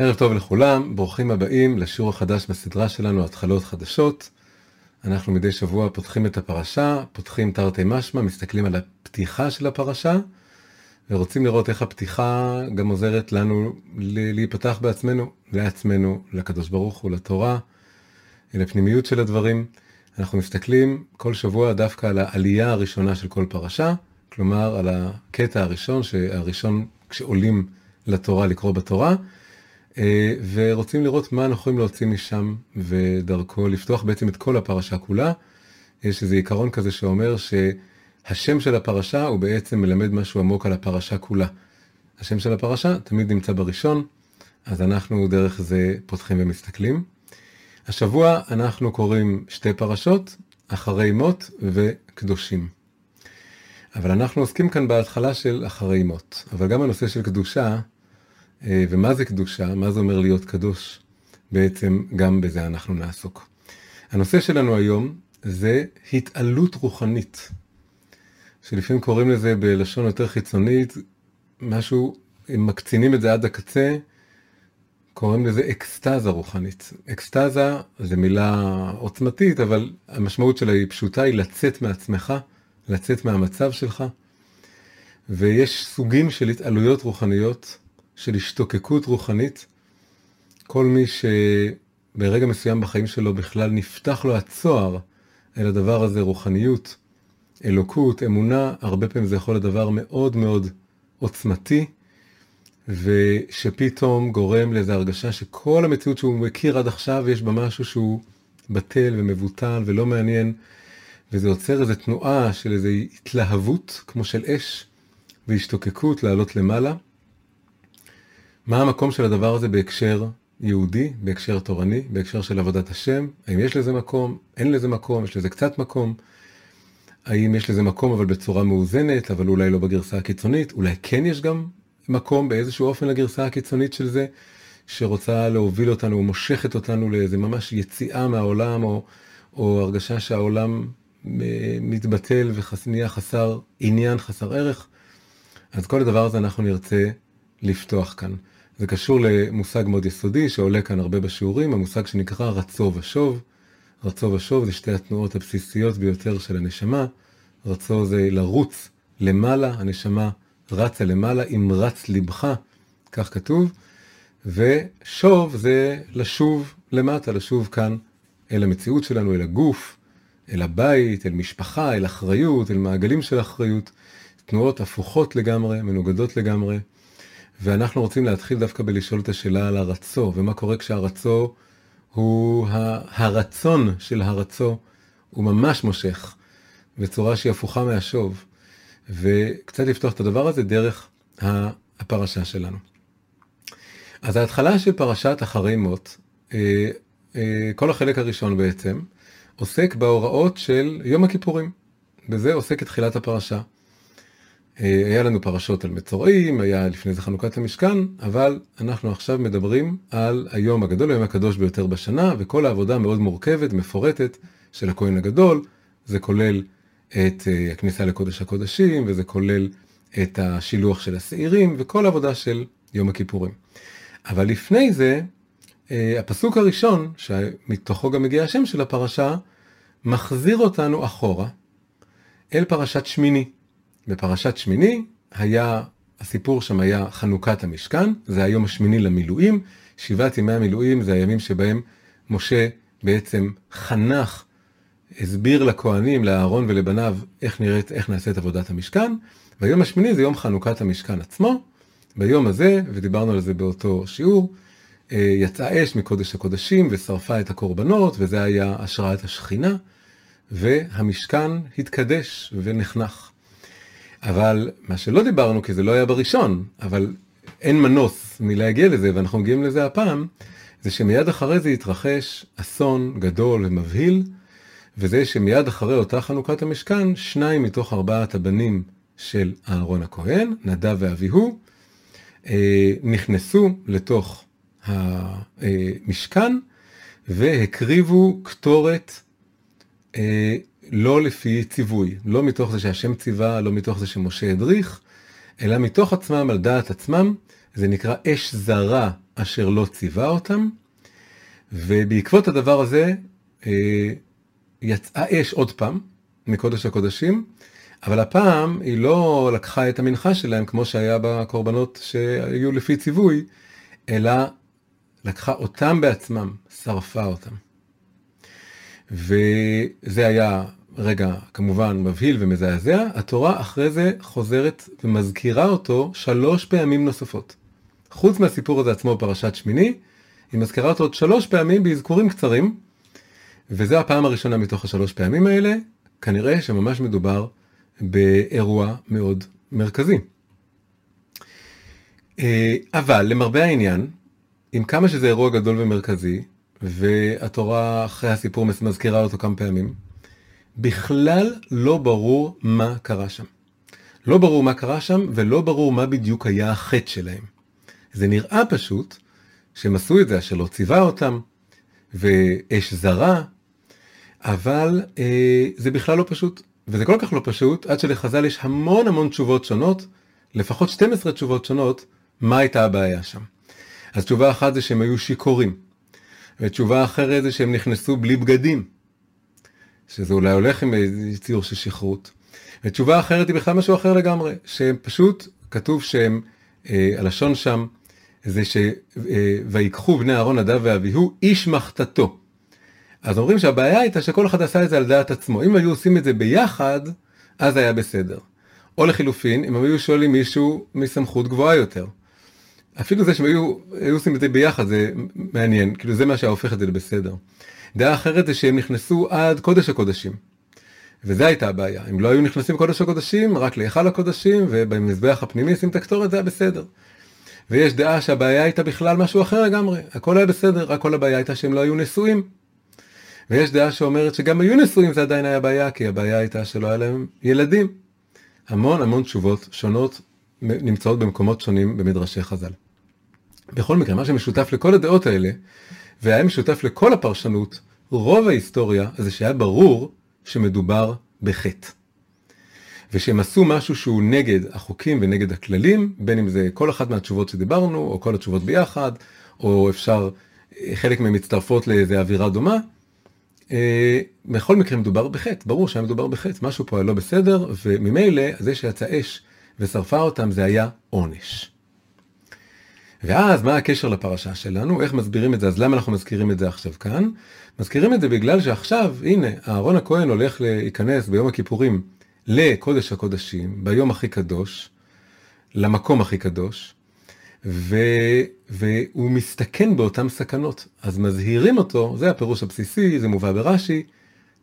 ערב טוב לכולם, ברוכים הבאים לשיעור החדש בסדרה שלנו, התחלות חדשות. אנחנו מדי שבוע פותחים את הפרשה, פותחים תרתי משמע, מסתכלים על הפתיחה של הפרשה, ורוצים לראות איך הפתיחה גם עוזרת לנו להיפתח בעצמנו, לעצמנו, לקדוש ברוך הוא, לתורה, לפנימיות של הדברים. אנחנו מסתכלים כל שבוע דווקא על העלייה הראשונה של כל פרשה, כלומר על הקטע הראשון, הראשון כשעולים לתורה, לקרוא בתורה, ורוצים לראות מה אנחנו יכולים להוציא משם, ודרכו לפתוח בעצם את כל הפרשה כולה. יש איזה עיקרון כזה שאומר שהשם של הפרשה הוא בעצם מלמד משהו עמוק על הפרשה כולה. השם של הפרשה תמיד נמצא בראשון, אז אנחנו דרך זה פותחים ומסתכלים. השבוע אנחנו קוראים שתי פרשות, אחרי מות וקדושים. אבל אנחנו עוסקים כאן בהתחלה של אחרי מות, אבל גם הנושא של קדושה, אה, ומה זה קדושה, מה זה אומר להיות קדוש, בעצם גם בזה אנחנו נעסוק. הנושא שלנו היום זה התעלות רוחנית, שלפעמים קוראים לזה בלשון יותר חיצונית, משהו, אם מקצינים את זה עד הקצה, קוראים לזה אקסטזה רוחנית. אקסטזה זה מילה עוצמתית, אבל המשמעות שלה היא פשוטה, היא לצאת מעצמך, לצאת מהמצב שלך. ויש סוגים של התעלויות רוחניות, של השתוקקות רוחנית. כל מי שברגע מסוים בחיים שלו בכלל נפתח לו הצוהר אל הדבר הזה, רוחניות, אלוקות, אמונה, הרבה פעמים זה יכול להיות דבר מאוד מאוד עוצמתי, ושפתאום גורם לאיזו הרגשה שכל המציאות שהוא מכיר עד עכשיו, יש בה משהו שהוא בטל ומבוטל ולא מעניין, וזה יוצר איזו תנועה של איזו התלהבות, כמו של אש, והשתוקקות לעלות למעלה. מה המקום של הדבר הזה בהקשר יהודי, בהקשר תורני, בהקשר של עבודת השם? האם יש לזה מקום? אין לזה מקום? יש לזה קצת מקום? האם יש לזה מקום אבל בצורה מאוזנת, אבל אולי לא בגרסה הקיצונית? אולי כן יש גם מקום באיזשהו אופן לגרסה הקיצונית של זה, שרוצה להוביל אותנו, מושכת אותנו לאיזה ממש יציאה מהעולם, או, או הרגשה שהעולם אה, מתבטל ונהיה חסר עניין, חסר ערך. אז כל הדבר הזה אנחנו נרצה לפתוח כאן. זה קשור למושג מאוד יסודי שעולה כאן הרבה בשיעורים, המושג שנקרא רצו ושוב. רצו ושוב זה שתי התנועות הבסיסיות ביותר של הנשמה. רצו זה לרוץ למעלה, הנשמה רצה למעלה, אם רץ לבך, כך כתוב, ושוב זה לשוב למטה, לשוב כאן אל המציאות שלנו, אל הגוף, אל הבית, אל משפחה, אל אחריות, אל מעגלים של אחריות, תנועות הפוכות לגמרי, מנוגדות לגמרי, ואנחנו רוצים להתחיל דווקא בלשאול את השאלה על הרצו, ומה קורה כשהרצו הוא הרצון של הרצו, הוא ממש מושך, בצורה שהיא הפוכה מהשוב. וקצת לפתוח את הדבר הזה דרך הפרשה שלנו. אז ההתחלה של פרשת אחרי מות, אה, אה, כל החלק הראשון בעצם, עוסק בהוראות של יום הכיפורים. בזה עוסק את תחילת הפרשה. אה, היה לנו פרשות על מצורעים, היה לפני זה חנוכת המשכן, אבל אנחנו עכשיו מדברים על היום הגדול, היום הקדוש ביותר בשנה, וכל העבודה מאוד מורכבת, מפורטת, של הכהן הגדול. זה כולל את אה, הכניסה לקודש הקודשים, וזה כולל את השילוח של השעירים, וכל העבודה של יום הכיפורים. אבל לפני זה, אה, הפסוק הראשון, שמתוכו גם מגיע השם של הפרשה, מחזיר אותנו אחורה אל פרשת שמיני. בפרשת שמיני היה, הסיפור שם היה חנוכת המשכן, זה היום השמיני למילואים, שבעת ימי המילואים זה הימים שבהם משה בעצם חנך הסביר לכהנים, לאהרון ולבניו, איך נראית, איך נעשית עבודת המשכן, והיום השמיני זה יום חנוכת המשכן עצמו. ביום הזה, ודיברנו על זה באותו שיעור, אה, יצאה אש מקודש הקודשים ושרפה את הקורבנות, וזה היה השראת השכינה, והמשכן התקדש ונחנך. אבל מה שלא דיברנו, כי זה לא היה בראשון, אבל אין מנוס מלהגיע לזה, ואנחנו מגיעים לזה הפעם, זה שמיד אחרי זה התרחש אסון גדול ומבהיל, וזה שמיד אחרי אותה חנוכת המשכן, שניים מתוך ארבעת הבנים של אהרון הכהן, נדב ואביהו, אה, נכנסו לתוך המשכן והקריבו קטורת אה, לא לפי ציווי, לא מתוך זה שהשם ציווה, לא מתוך זה שמשה הדריך, אלא מתוך עצמם, על דעת עצמם, זה נקרא אש זרה אשר לא ציווה אותם, ובעקבות הדבר הזה אה, יצאה אש עוד פעם מקודש הקודשים, אבל הפעם היא לא לקחה את המנחה שלהם כמו שהיה בקורבנות שהיו לפי ציווי, אלא לקחה אותם בעצמם, שרפה אותם. וזה היה רגע כמובן מבהיל ומזעזע, התורה אחרי זה חוזרת ומזכירה אותו שלוש פעמים נוספות. חוץ מהסיפור הזה עצמו בפרשת שמיני, היא מזכירה אותו עוד שלוש פעמים באזכורים קצרים, וזו הפעם הראשונה מתוך השלוש פעמים האלה, כנראה שממש מדובר באירוע מאוד מרכזי. אה, אבל למרבה העניין, עם כמה שזה אירוע גדול ומרכזי, והתורה אחרי הסיפור מזכירה אותו כמה פעמים, בכלל לא ברור מה קרה שם. לא ברור מה קרה שם ולא ברור מה בדיוק היה החטא שלהם. זה נראה פשוט שהם עשו את זה אשר לא ציווה אותם, ואש זרה, אבל אה, זה בכלל לא פשוט. וזה כל כך לא פשוט, עד שלחז"ל יש המון המון תשובות שונות, לפחות 12 תשובות שונות, מה הייתה הבעיה שם. אז תשובה אחת זה שהם היו שיכורים, ותשובה אחרת זה שהם נכנסו בלי בגדים, שזה אולי הולך עם ציור של שכרות. ותשובה אחרת היא בכלל משהו אחר לגמרי, שהם פשוט, כתוב שהם, אה, הלשון שם, זה שויקחו אה, בני אהרון נדב ואביהו איש מחתתו. אז אומרים שהבעיה הייתה שכל אחד עשה את זה על דעת עצמו. אם היו עושים את זה ביחד, אז היה בסדר. או לחילופין, אם היו שואלים מישהו מסמכות גבוהה יותר. אפילו זה שהם היו, היו עושים את זה ביחד, זה מעניין, כאילו זה מה שהופך את זה לבסדר. דעה אחרת זה שהם נכנסו עד קודש הקודשים. וזו הייתה הבעיה, אם לא היו נכנסים קודש הקודשים, רק להיכל הקודשים, ובמזבח הפנימי שים את הקטורת, זה היה בסדר. ויש דעה שהבעיה הייתה בכלל משהו אחר לגמרי, הכל היה בסדר, רק כל הבעיה הייתה שהם לא היו נשואים. ויש דעה שאומרת שגם היו נשואים זה עדיין היה בעיה, כי הבעיה הייתה שלא היה להם ילדים. המון המון תשובות שונות נמצאות במקומות שונים במדרשי חז"ל. בכל מקרה, מה שמשותף לכל הדעות האלה, והיה משותף לכל הפרשנות, רוב ההיסטוריה זה שהיה ברור שמדובר בחטא. ושהם עשו משהו שהוא נגד החוקים ונגד הכללים, בין אם זה כל אחת מהתשובות שדיברנו, או כל התשובות ביחד, או אפשר, חלק מהן מצטרפות לאיזה אווירה דומה. אה, בכל מקרה מדובר בחטא, ברור שהיה מדובר בחטא, משהו פה היה לא בסדר, וממילא זה שיצא אש ושרפה אותם זה היה עונש. ואז מה הקשר לפרשה שלנו? איך מסבירים את זה? אז למה אנחנו מזכירים את זה עכשיו כאן? מזכירים את זה בגלל שעכשיו, הנה, אהרון הכהן הולך להיכנס ביום הכיפורים לקודש הקודשים, ביום הכי קדוש, למקום הכי קדוש, ו... והוא מסתכן באותן סכנות. אז מזהירים אותו, זה הפירוש הבסיסי, זה מובא ברש"י,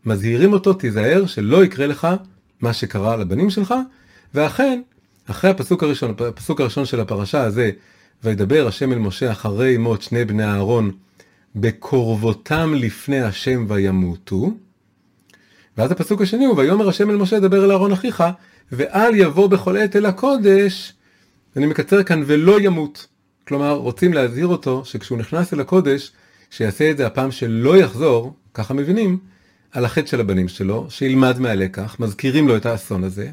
מזהירים אותו, תיזהר שלא יקרה לך מה שקרה לבנים שלך, ואכן, אחרי הפסוק הראשון, הפסוק הראשון של הפרשה הזה, וידבר השם אל משה אחרי מות שני בני אהרון בקרבותם לפני השם וימותו. ואז הפסוק השני הוא ויאמר השם אל משה דבר אל אהרון אחיך ואל יבוא בכל עת אל הקודש. אני מקצר כאן ולא ימות. כלומר רוצים להזהיר אותו שכשהוא נכנס אל הקודש שיעשה את זה הפעם שלא יחזור, ככה מבינים, על החטא של הבנים שלו, שילמד מהלקח, מזכירים לו את האסון הזה,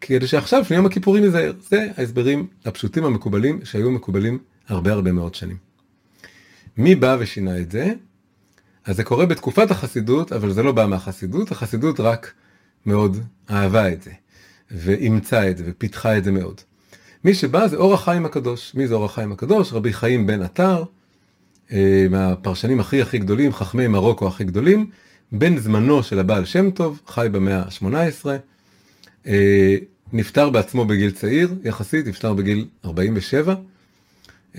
כדי שעכשיו, לפני יום הכיפורים ייזהר. זה ההסברים הפשוטים המקובלים, שהיו מקובלים הרבה הרבה מאוד שנים. מי בא ושינה את זה? אז זה קורה בתקופת החסידות, אבל זה לא בא מהחסידות, החסידות רק מאוד אהבה את זה, ואימצה את זה, ופיתחה את זה מאוד. מי שבא זה אור החיים הקדוש. מי זה אור החיים הקדוש? רבי חיים בן עטר, אה, מהפרשנים הכי הכי גדולים, חכמי מרוקו הכי גדולים, בן זמנו של הבעל שם טוב, חי במאה ה-18. אה, נפטר בעצמו בגיל צעיר יחסית, נפטר בגיל 47.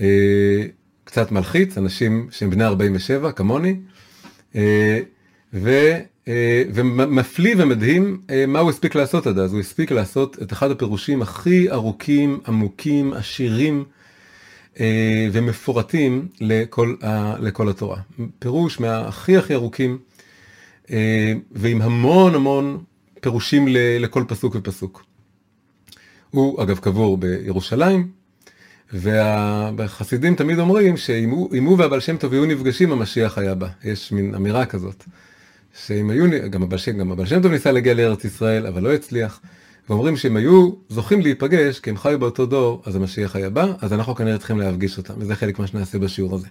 אה, קצת מלחיץ, אנשים שהם בני 47 כמוני. אה, ו, ומפליא ומדהים מה הוא הספיק לעשות עד אז, הוא הספיק לעשות את אחד הפירושים הכי ארוכים, עמוקים, עשירים ומפורטים לכל, לכל התורה. פירוש מהכי הכי ארוכים ועם המון המון פירושים לכל פסוק ופסוק. הוא אגב קבור בירושלים, והחסידים תמיד אומרים שאם הוא והבעל שם טוב היו נפגשים המשיח היה בא, יש מין אמירה כזאת. שאם היו, גם הבעל שם, גם הבעל שם טוב ניסה להגיע לארץ ישראל אבל לא הצליח, ואומרים שהם היו זוכים להיפגש, כי הם חיו באותו דור, אז המשיח היה בא, אז אנחנו כנראה צריכים להפגיש אותם, וזה חלק מה שנעשה בשיעור הזה.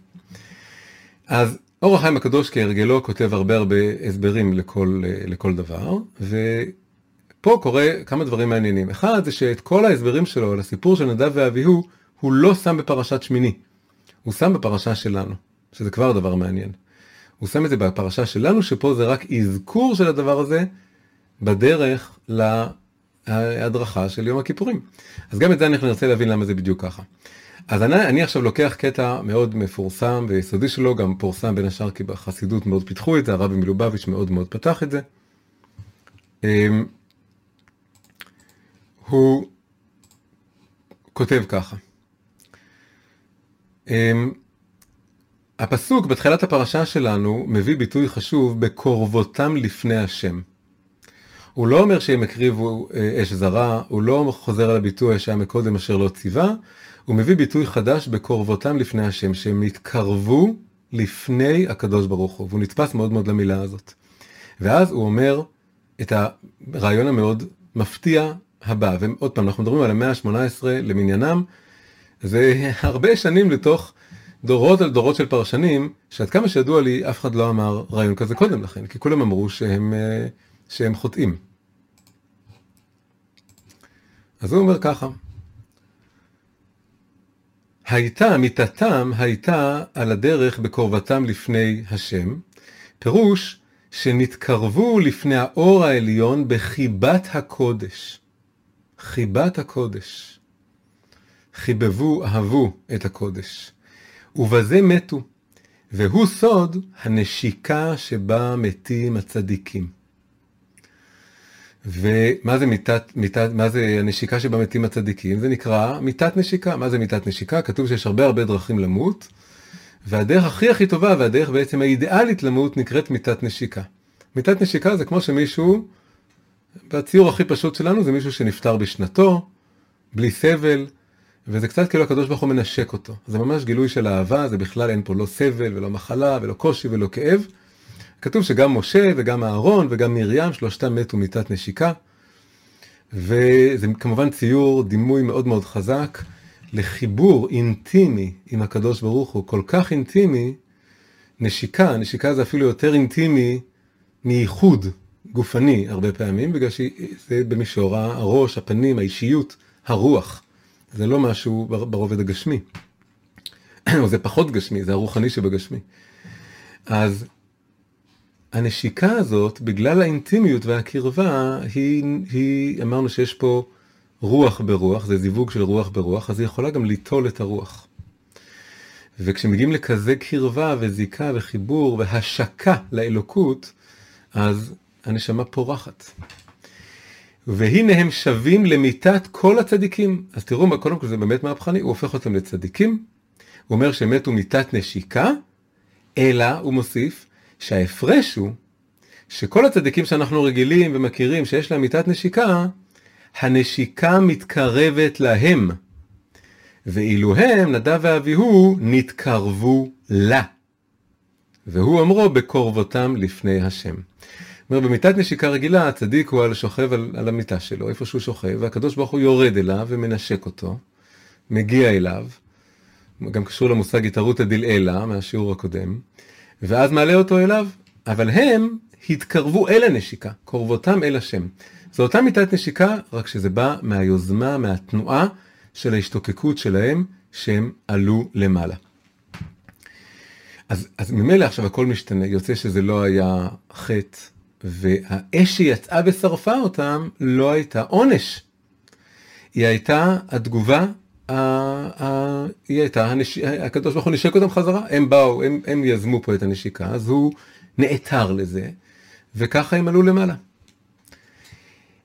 אז אור החיים הקדוש כהרגלו כותב הרבה הרבה הסברים לכל, לכל דבר, ופה קורה כמה דברים מעניינים. אחד זה שאת כל ההסברים שלו לסיפור של נדב ואביהו, הוא לא שם בפרשת שמיני, הוא שם בפרשה שלנו, שזה כבר דבר מעניין. הוא שם את זה בפרשה שלנו, שפה זה רק אזכור של הדבר הזה בדרך להדרכה של יום הכיפורים. אז גם את זה אנחנו נרצה להבין למה זה בדיוק ככה. אז אני, אני עכשיו לוקח קטע מאוד מפורסם ויסודי שלו, גם פורסם בין השאר כי בחסידות מאוד פיתחו את זה, הרבי מלובביץ' מאוד מאוד פתח את זה. אמ, הוא כותב ככה. אמ, הפסוק בתחילת הפרשה שלנו מביא ביטוי חשוב בקורבותם לפני השם. הוא לא אומר שהם הקריבו אה, אש זרה, הוא לא חוזר על הביטוי שהיה מקודם אשר לא ציווה, הוא מביא ביטוי חדש בקורבותם לפני השם, שהם התקרבו לפני הקדוש ברוך הוא, והוא נתפס מאוד מאוד למילה הזאת. ואז הוא אומר את הרעיון המאוד מפתיע הבא, ועוד פעם, אנחנו מדברים על המאה ה-18 למניינם, זה הרבה שנים לתוך דורות על דורות של פרשנים, שעד כמה שידוע לי, אף אחד לא אמר רעיון כזה קודם לכן, כי כולם אמרו שהם, אה, שהם חוטאים. אז הוא אומר ככה, הייתה, מיתתם הייתה על הדרך בקרבתם לפני השם, פירוש שנתקרבו לפני האור העליון בחיבת הקודש. חיבת הקודש. חיבבו, אהבו את הקודש. ובזה מתו, והוא סוד הנשיקה שבה מתים הצדיקים. ומה זה מיתת, מיתת, מה זה הנשיקה שבה מתים הצדיקים? זה נקרא מיתת נשיקה. מה זה מיתת נשיקה? כתוב שיש הרבה הרבה דרכים למות, והדרך הכי הכי טובה והדרך בעצם האידיאלית למות נקראת מיתת נשיקה. מיתת נשיקה זה כמו שמישהו, בציור הכי פשוט שלנו זה מישהו שנפטר בשנתו, בלי סבל, וזה קצת כאילו הקדוש ברוך הוא מנשק אותו. זה ממש גילוי של אהבה, זה בכלל אין פה לא סבל ולא מחלה ולא קושי ולא כאב. כתוב שגם משה וגם אהרון וגם מרים, שלושתם מתו מיתת נשיקה. וזה כמובן ציור, דימוי מאוד מאוד חזק לחיבור אינטימי עם הקדוש ברוך הוא, כל כך אינטימי, נשיקה, נשיקה זה אפילו יותר אינטימי מייחוד גופני הרבה פעמים, בגלל שזה במישור הראש, הפנים, האישיות, הרוח. זה לא משהו ברובד הגשמי. זה פחות גשמי, זה הרוחני שבגשמי. אז הנשיקה הזאת, בגלל האינטימיות והקרבה, היא, היא, אמרנו שיש פה רוח ברוח, זה זיווג של רוח ברוח, אז היא יכולה גם ליטול את הרוח. וכשמגיעים לכזה קרבה וזיקה וחיבור והשקה לאלוקות, אז הנשמה פורחת. והנה הם שווים למיתת כל הצדיקים. אז תראו, קודם כל זה באמת מהפכני, הוא הופך אותם לצדיקים. הוא אומר שהם מתו מיתת נשיקה, אלא, הוא מוסיף, שההפרש הוא שכל הצדיקים שאנחנו רגילים ומכירים שיש להם מיתת נשיקה, הנשיקה מתקרבת להם. ואילו הם, נדב ואביהו, נתקרבו לה. והוא אמרו בקרבותם לפני השם. אומר, במיטת נשיקה רגילה, הצדיק הוא על שוכב על, על המיטה שלו, איפה שהוא שוכב, והקדוש ברוך הוא יורד אליו ומנשק אותו, מגיע אליו, גם קשור למושג התערותא דלעילא מהשיעור הקודם, ואז מעלה אותו אליו, אבל הם התקרבו אל הנשיקה, קרבותם אל השם. זו אותה מיטת נשיקה, רק שזה בא מהיוזמה, מהתנועה של ההשתוקקות שלהם, שהם עלו למעלה. אז, אז ממילא עכשיו הכל משתנה, יוצא שזה לא היה חטא, והאש שיצאה ושרפה אותם לא הייתה עונש. היא הייתה התגובה, היא הייתה. הקדוש ברוך הוא נשק אותם חזרה, הם באו, הם, הם יזמו פה את הנשיקה, אז הוא נעתר לזה, וככה הם עלו למעלה.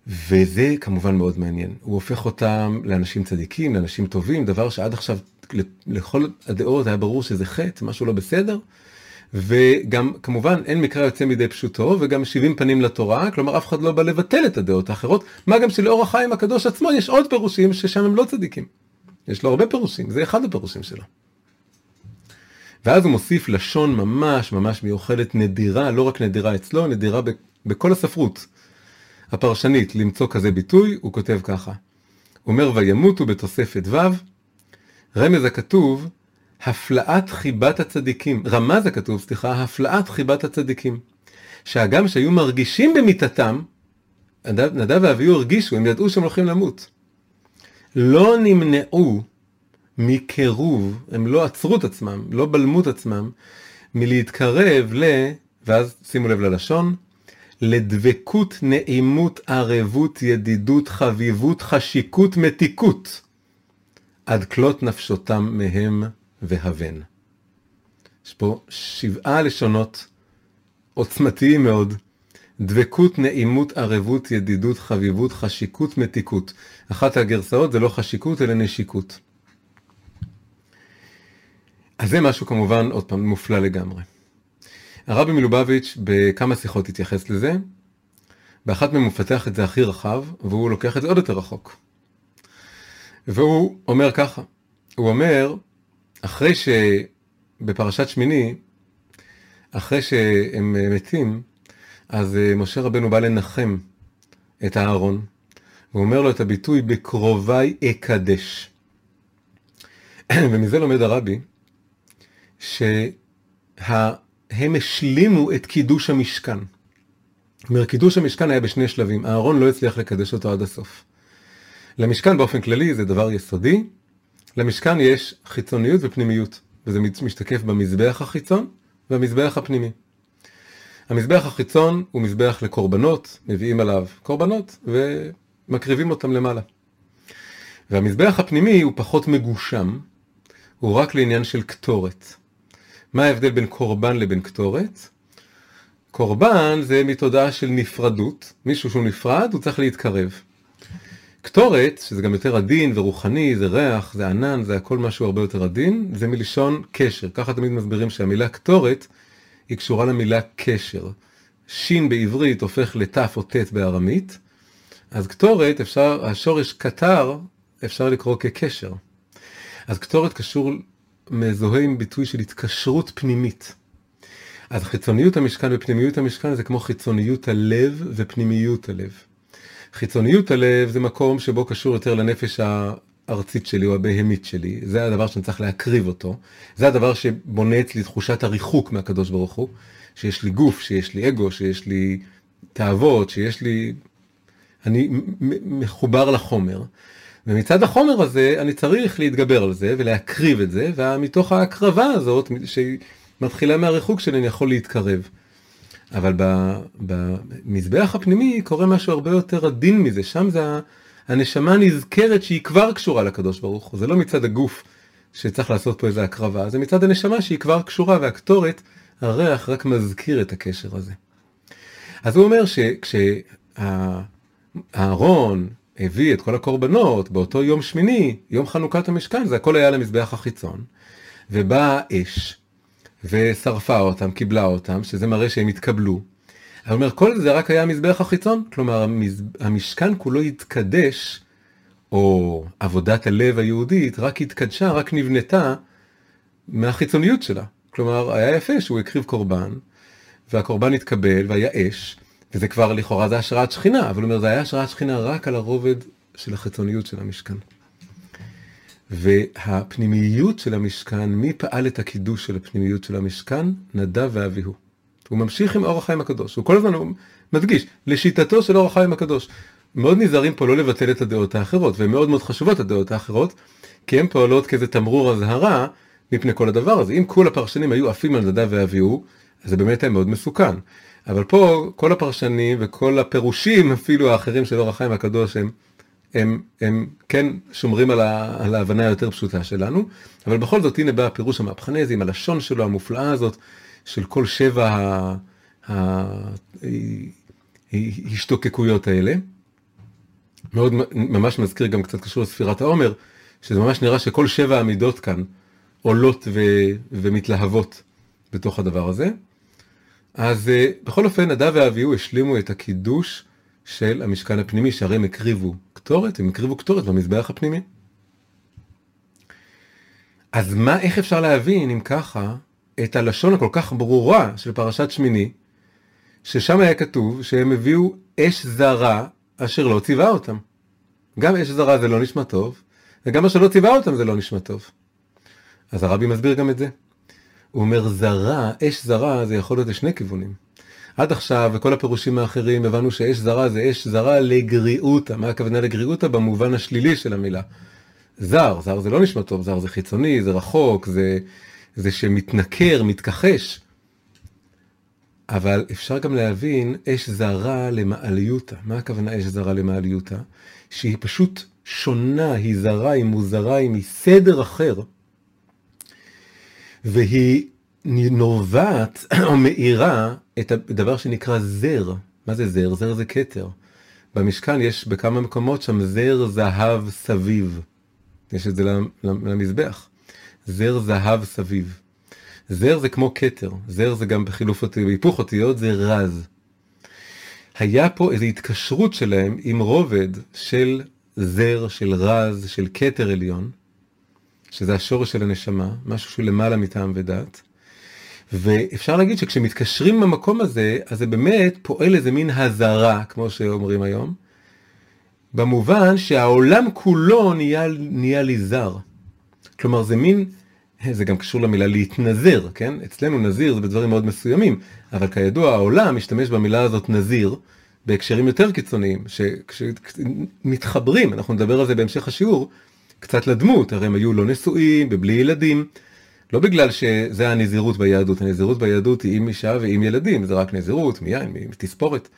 וזה כמובן מאוד מעניין, הוא הופך אותם לאנשים צדיקים, לאנשים טובים, דבר שעד עכשיו לכל הדעות היה ברור שזה חטא, משהו לא בסדר, וגם כמובן אין מקרא יוצא מידי פשוטו וגם 70 פנים לתורה כלומר אף אחד לא בא לבטל את הדעות האחרות מה גם שלאור החיים הקדוש עצמו יש עוד פירושים ששם הם לא צדיקים. יש לו הרבה פירושים זה אחד הפירושים שלו. ואז הוא מוסיף לשון ממש ממש מיוחדת נדירה לא רק נדירה אצלו נדירה בכל הספרות. הפרשנית למצוא כזה ביטוי, הוא כותב ככה. הוא אומר וימותו בתוספת ו', רמז הכתוב, הפלאת חיבת הצדיקים, רמז הכתוב, סליחה, הפלאת חיבת הצדיקים. שהגם שהיו מרגישים במיתתם, נדב, ואביהו הרגישו, הם ידעו שהם הולכים למות. לא נמנעו מקירוב, הם לא עצרו את עצמם, לא בלמו את עצמם, מלהתקרב ל... ואז שימו לב ללשון, לדבקות, נעימות, ערבות, ידידות, חביבות, חשיקות, מתיקות, עד כלות נפשותם מהם והבן. יש פה שבעה לשונות עוצמתיים מאוד. דבקות, נעימות, ערבות, ידידות, חביבות, חשיקות, מתיקות. אחת הגרסאות זה לא חשיקות אלא נשיקות. אז זה משהו כמובן, עוד פעם, מופלא לגמרי. הרבי מלובביץ' בכמה שיחות התייחס לזה, באחת מהן הוא מפתח את זה הכי רחב, והוא לוקח את זה עוד יותר רחוק. והוא אומר ככה, הוא אומר, אחרי שבפרשת שמיני, אחרי שהם מתים, אז אה, משה רבנו בא לנחם את הארון, והוא אומר לו את הביטוי בקרוביי אקדש. ומזה לומד הרבי, שהם השלימו את קידוש המשכן. אומרת, קידוש המשכן היה בשני שלבים, אהרון לא הצליח לקדש אותו עד הסוף. למשכן באופן כללי זה דבר יסודי, למשכן יש חיצוניות ופנימיות, וזה משתקף במזבח החיצון והמזבח הפנימי. המזבח החיצון הוא מזבח לקורבנות, מביאים עליו קורבנות ומקריבים אותם למעלה. והמזבח הפנימי הוא פחות מגושם, הוא רק לעניין של קטורת. מה ההבדל בין קורבן לבין קטורת? קורבן זה מתודעה של נפרדות, מישהו שהוא נפרד הוא צריך להתקרב. קטורת, שזה גם יותר עדין ורוחני, זה ריח, זה ענן, זה הכל משהו הרבה יותר עדין, זה מלשון קשר. ככה תמיד מסבירים שהמילה קטורת היא קשורה למילה קשר. שין בעברית הופך לתף או ט' בארמית, אז קטורת, אפשר, השורש קטר, אפשר לקרוא כקשר. אז קטורת קשור, מזוהה עם ביטוי של התקשרות פנימית. אז חיצוניות המשכן ופנימיות המשכן זה כמו חיצוניות הלב ופנימיות הלב. חיצוניות הלב זה מקום שבו קשור יותר לנפש הארצית שלי או הבהמית שלי, זה הדבר שאני צריך להקריב אותו, זה הדבר שבונה אצלי תחושת הריחוק מהקדוש ברוך הוא, שיש לי גוף, שיש לי אגו, שיש לי תאוות, שיש לי... אני מחובר לחומר. ומצד החומר הזה אני צריך להתגבר על זה ולהקריב את זה, ומתוך ההקרבה הזאת שמתחילה מהריחוק שלי אני יכול להתקרב. אבל במזבח הפנימי קורה משהו הרבה יותר עדין מזה, שם זה הנשמה נזכרת שהיא כבר קשורה לקדוש ברוך הוא, זה לא מצד הגוף שצריך לעשות פה איזה הקרבה, זה מצד הנשמה שהיא כבר קשורה והקטורת, הריח רק מזכיר את הקשר הזה. אז הוא אומר שכשאהרון הביא את כל הקורבנות באותו יום שמיני, יום חנוכת המשכן, זה הכל היה למזבח החיצון, ובאה אש, ושרפה אותם, קיבלה אותם, שזה מראה שהם התקבלו. אני אומר, כל זה רק היה המזבח החיצון, כלומר. המשכן כולו התקדש, או עבודת הלב היהודית רק התקדשה, רק נבנתה מהחיצוניות שלה. כלומר, היה יפה שהוא הקריב קורבן, והקורבן התקבל והיה אש, וזה כבר לכאורה זה השראת שכינה, אבל הוא אומר, זה היה השראת שכינה רק על הרובד של החיצוניות של המשכן. והפנימיות של המשכן, מי פעל את הקידוש של הפנימיות של המשכן? נדב ואביהו. הוא ממשיך עם אור החיים הקדוש, הוא כל הזמן מדגיש, לשיטתו של אור החיים הקדוש. מאוד נזהרים פה לא לבטל את הדעות האחרות, והן מאוד מאוד חשובות הדעות האחרות, כי הן פועלות כאיזה תמרור אזהרה מפני כל הדבר הזה. אם כל הפרשנים היו עפים על נדב ואביהו, אז זה באמת היה מאוד מסוכן. אבל פה כל הפרשנים וכל הפירושים אפילו האחרים של אור החיים הקדוש הם הם, הם כן שומרים על, ה, על ההבנה היותר פשוטה שלנו, אבל בכל זאת הנה בא הפירוש המהפכני הזה עם הלשון שלו המופלאה הזאת של כל שבע ההשתוקקויות האלה. מאוד ממש מזכיר גם קצת קשור לספירת העומר, שזה ממש נראה שכל שבע המידות כאן עולות ו, ומתלהבות בתוך הדבר הזה. אז אה, בכל אופן, נדב ואביהו השלימו את הקידוש של המשכן הפנימי, שהרי הם הקריבו קטורת, הם הקריבו קטורת במזבח הפנימי. אז מה, איך אפשר להבין, אם ככה, את הלשון הכל כך ברורה של פרשת שמיני, ששם היה כתוב שהם הביאו אש זרה אשר לא ציווה אותם. גם אש זרה זה לא נשמע טוב, וגם אשר לא ציווה אותם זה לא נשמע טוב. אז הרבי מסביר גם את זה. הוא אומר זרה, אש זרה זה יכול להיות לשני כיוונים. עד עכשיו, וכל הפירושים האחרים, הבנו שאש זרה זה אש זרה לגריעותא. מה הכוונה לגריעותא? במובן השלילי של המילה. זר, זר זה לא נשמע טוב, זר זה חיצוני, זה רחוק, זה, זה שמתנכר, מתכחש. אבל אפשר גם להבין אש זרה למעליותא. מה הכוונה אש זרה למעליותא? שהיא פשוט שונה, היא זרה, היא מוזרה, היא מסדר אחר. והיא נובעת או מאירה את הדבר שנקרא זר. מה זה זר? זר זה כתר. במשכן יש בכמה מקומות שם זר זהב סביב. יש את זה למזבח. זר זהב סביב. זר זה כמו כתר, זר זה גם בחילוף אותיות, בהיפוך אותיות זה רז. היה פה איזו התקשרות שלהם עם רובד של זר, של רז, של כתר עליון, שזה השורש של הנשמה, משהו שהוא למעלה מטעם ודעת. ואפשר להגיד שכשמתקשרים במקום הזה, אז זה באמת פועל איזה מין הזרה, כמו שאומרים היום, במובן שהעולם כולו נהיה, נהיה לי זר. כלומר זה מין, זה גם קשור למילה להתנזר, כן? אצלנו נזיר זה בדברים מאוד מסוימים, אבל כידוע העולם משתמש במילה הזאת נזיר בהקשרים יותר קיצוניים, שכשמתחברים, אנחנו נדבר על זה בהמשך השיעור, קצת לדמות, הרי הם היו לא נשואים ובלי ילדים, לא בגלל שזה הנזירות ביהדות, הנזירות ביהדות היא עם אישה ועם ילדים, זה רק נזירות, מיין, מתספורת.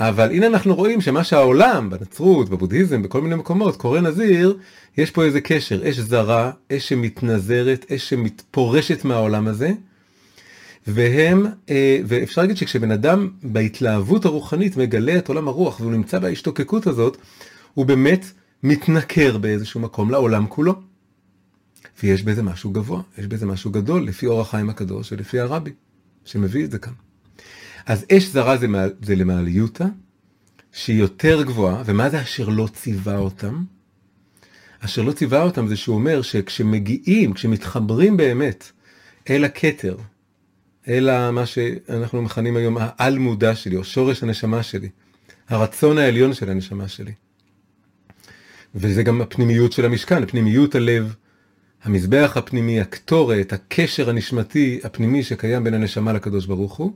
אבל הנה אנחנו רואים שמה שהעולם, בנצרות, בבודהיזם, בכל מיני מקומות, קורא נזיר, יש פה איזה קשר, אש זרה, אש שמתנזרת, אש שמתפורשת מהעולם הזה, והם, אה, ואפשר להגיד שכשבן אדם בהתלהבות הרוחנית מגלה את עולם הרוח והוא נמצא בהשתוקקות הזאת, הוא באמת מתנכר באיזשהו מקום לעולם כולו. ויש בזה משהו גבוה, יש בזה משהו גדול, לפי אור החיים הקדוש ולפי הרבי, שמביא את זה כאן. אז אש זרה זה, מעל, זה למעליותא, שהיא יותר גבוהה, ומה זה אשר לא ציווה אותם? אשר לא ציווה אותם זה שהוא אומר שכשמגיעים, כשמתחברים באמת אל הכתר, אל מה שאנחנו מכנים היום העל מודע שלי, או שורש הנשמה שלי, הרצון העליון של הנשמה שלי. וזה גם הפנימיות של המשכן, פנימיות הלב, המזבח הפנימי, הקטורת, הקשר הנשמתי הפנימי שקיים בין הנשמה לקדוש ברוך הוא.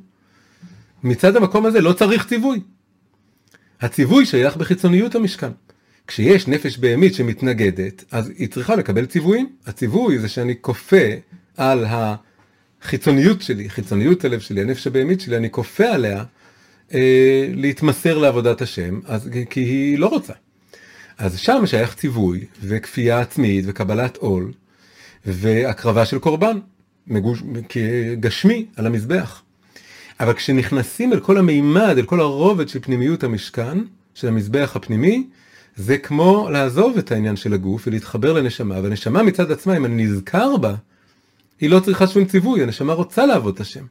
מצד המקום הזה לא צריך ציווי. הציווי שייך בחיצוניות המשכן. כשיש נפש בהמית שמתנגדת, אז היא צריכה לקבל ציוויים. הציווי זה שאני כופה על החיצוניות שלי, חיצוניות הלב שלי, הנפש הבהמית שלי, אני כופה עליה אה, להתמסר לעבודת השם, אז, כי היא לא רוצה. אז שם שייך ציווי וכפייה עצמית וקבלת עול והקרבה של קורבן, מגוש, גשמי על המזבח. אבל כשנכנסים אל כל המימד, אל כל הרובד של פנימיות המשכן, של המזבח הפנימי, זה כמו לעזוב את העניין של הגוף ולהתחבר לנשמה, והנשמה מצד עצמה, אם אני נזכר בה, היא לא צריכה שום ציווי, הנשמה רוצה לעבוד את השם.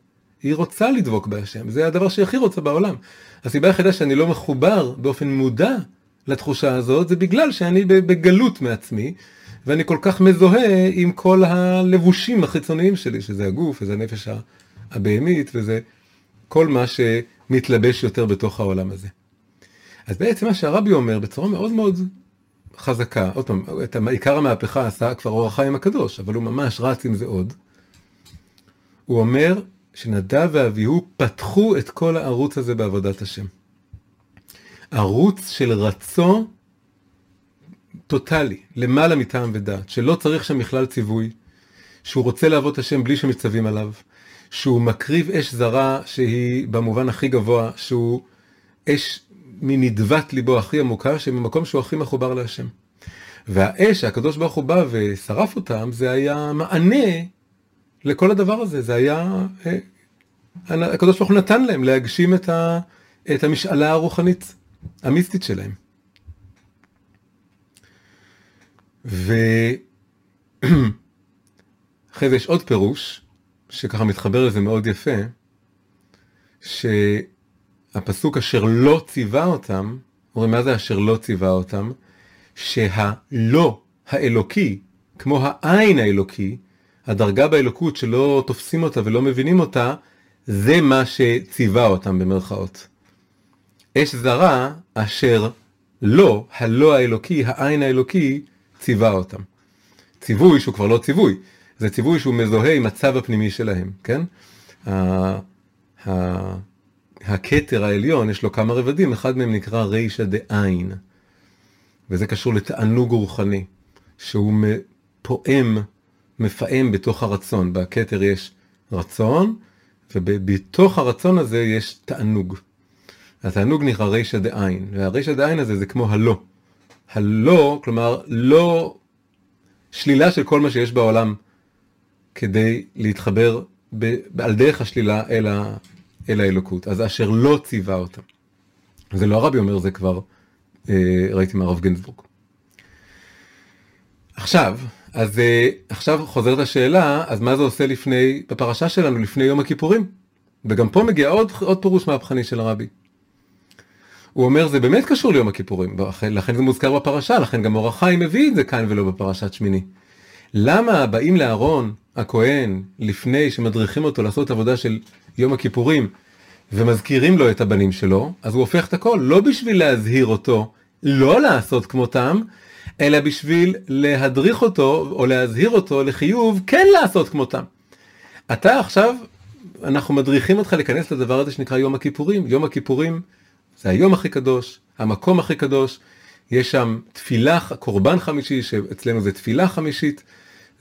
היא רוצה לדבוק בהשם, זה הדבר שהיא הכי רוצה בעולם. הסיבה היחידה שאני לא מחובר באופן מודע לתחושה הזאת, זה בגלל שאני בגלות מעצמי, ואני כל כך מזוהה עם כל הלבושים החיצוניים שלי, שזה הגוף, וזה הנפש הבהמית, וזה כל מה שמתלבש יותר בתוך העולם הזה. אז בעצם מה שהרבי אומר בצורה מאוד מאוד חזקה, עוד פעם, את עיקר המהפכה עשה כבר אור החיים הקדוש, אבל הוא ממש רץ עם זה עוד. הוא אומר שנדב ואביהו פתחו את כל הערוץ הזה בעבודת השם. ערוץ של רצון טוטאלי, למעלה מטעם ודעת, שלא צריך שם בכלל ציווי, שהוא רוצה לעבוד את השם בלי שמצווים עליו, שהוא מקריב אש זרה שהיא במובן הכי גבוה, שהוא אש מנדבת ליבו הכי עמוקה, שממקום שהוא הכי מחובר להשם. והאש שהקדוש ברוך הוא בא ושרף אותם, זה היה מענה לכל הדבר הזה, זה היה, אה, הקדוש ברוך הוא נתן להם להגשים את, ה, את המשאלה הרוחנית, המיסטית שלהם. ואחרי זה יש עוד פירוש, שככה מתחבר לזה מאוד יפה, שהפסוק אשר לא ציווה אותם, אומרים מה זה אשר לא ציווה אותם? שהלא האלוקי, כמו העין האלוקי, הדרגה באלוקות שלא תופסים אותה ולא מבינים אותה, זה מה שציווה אותם במרכאות. אש זרה אשר לא, הלא האלוקי, העין האלוקי, ציווה אותם. ציווי שהוא כבר לא ציווי, זה ציווי שהוא מזוהה עם הצו הפנימי שלהם, כן? הכתר העליון יש לו כמה רבדים, אחד מהם נקרא רישא דעין, וזה קשור לתענוג רוחני, שהוא פועם, מפעם בתוך הרצון, בכתר יש רצון, ובתוך הרצון הזה יש תענוג. התענוג נקרא רישא דעין, והרישא דעין הזה זה כמו הלא. הלא, כלומר, לא שלילה של כל מה שיש בעולם כדי להתחבר ב, על דרך השלילה אל, ה, אל האלוקות. אז אשר לא ציווה אותם. זה לא הרבי אומר, זה כבר אה, ראיתי מהרב גינזבורג. עכשיו, אז אה, עכשיו חוזרת השאלה, אז מה זה עושה לפני, בפרשה שלנו, לפני יום הכיפורים? וגם פה מגיע עוד, עוד פירוש מהפכני של הרבי. הוא אומר זה באמת קשור ליום הכיפורים, לכן זה מוזכר בפרשה, לכן גם אור החיים מביא את זה כאן ולא בפרשת שמיני. למה באים לאהרון הכהן לפני שמדריכים אותו לעשות עבודה של יום הכיפורים ומזכירים לו את הבנים שלו, אז הוא הופך את הכל, לא בשביל להזהיר אותו לא לעשות כמותם, אלא בשביל להדריך אותו או להזהיר אותו לחיוב כן לעשות כמותם. אתה עכשיו, אנחנו מדריכים אותך להיכנס לדבר הזה שנקרא יום הכיפורים. יום הכיפורים זה היום הכי קדוש, המקום הכי קדוש, יש שם תפילה, קורבן חמישי, שאצלנו זה תפילה חמישית,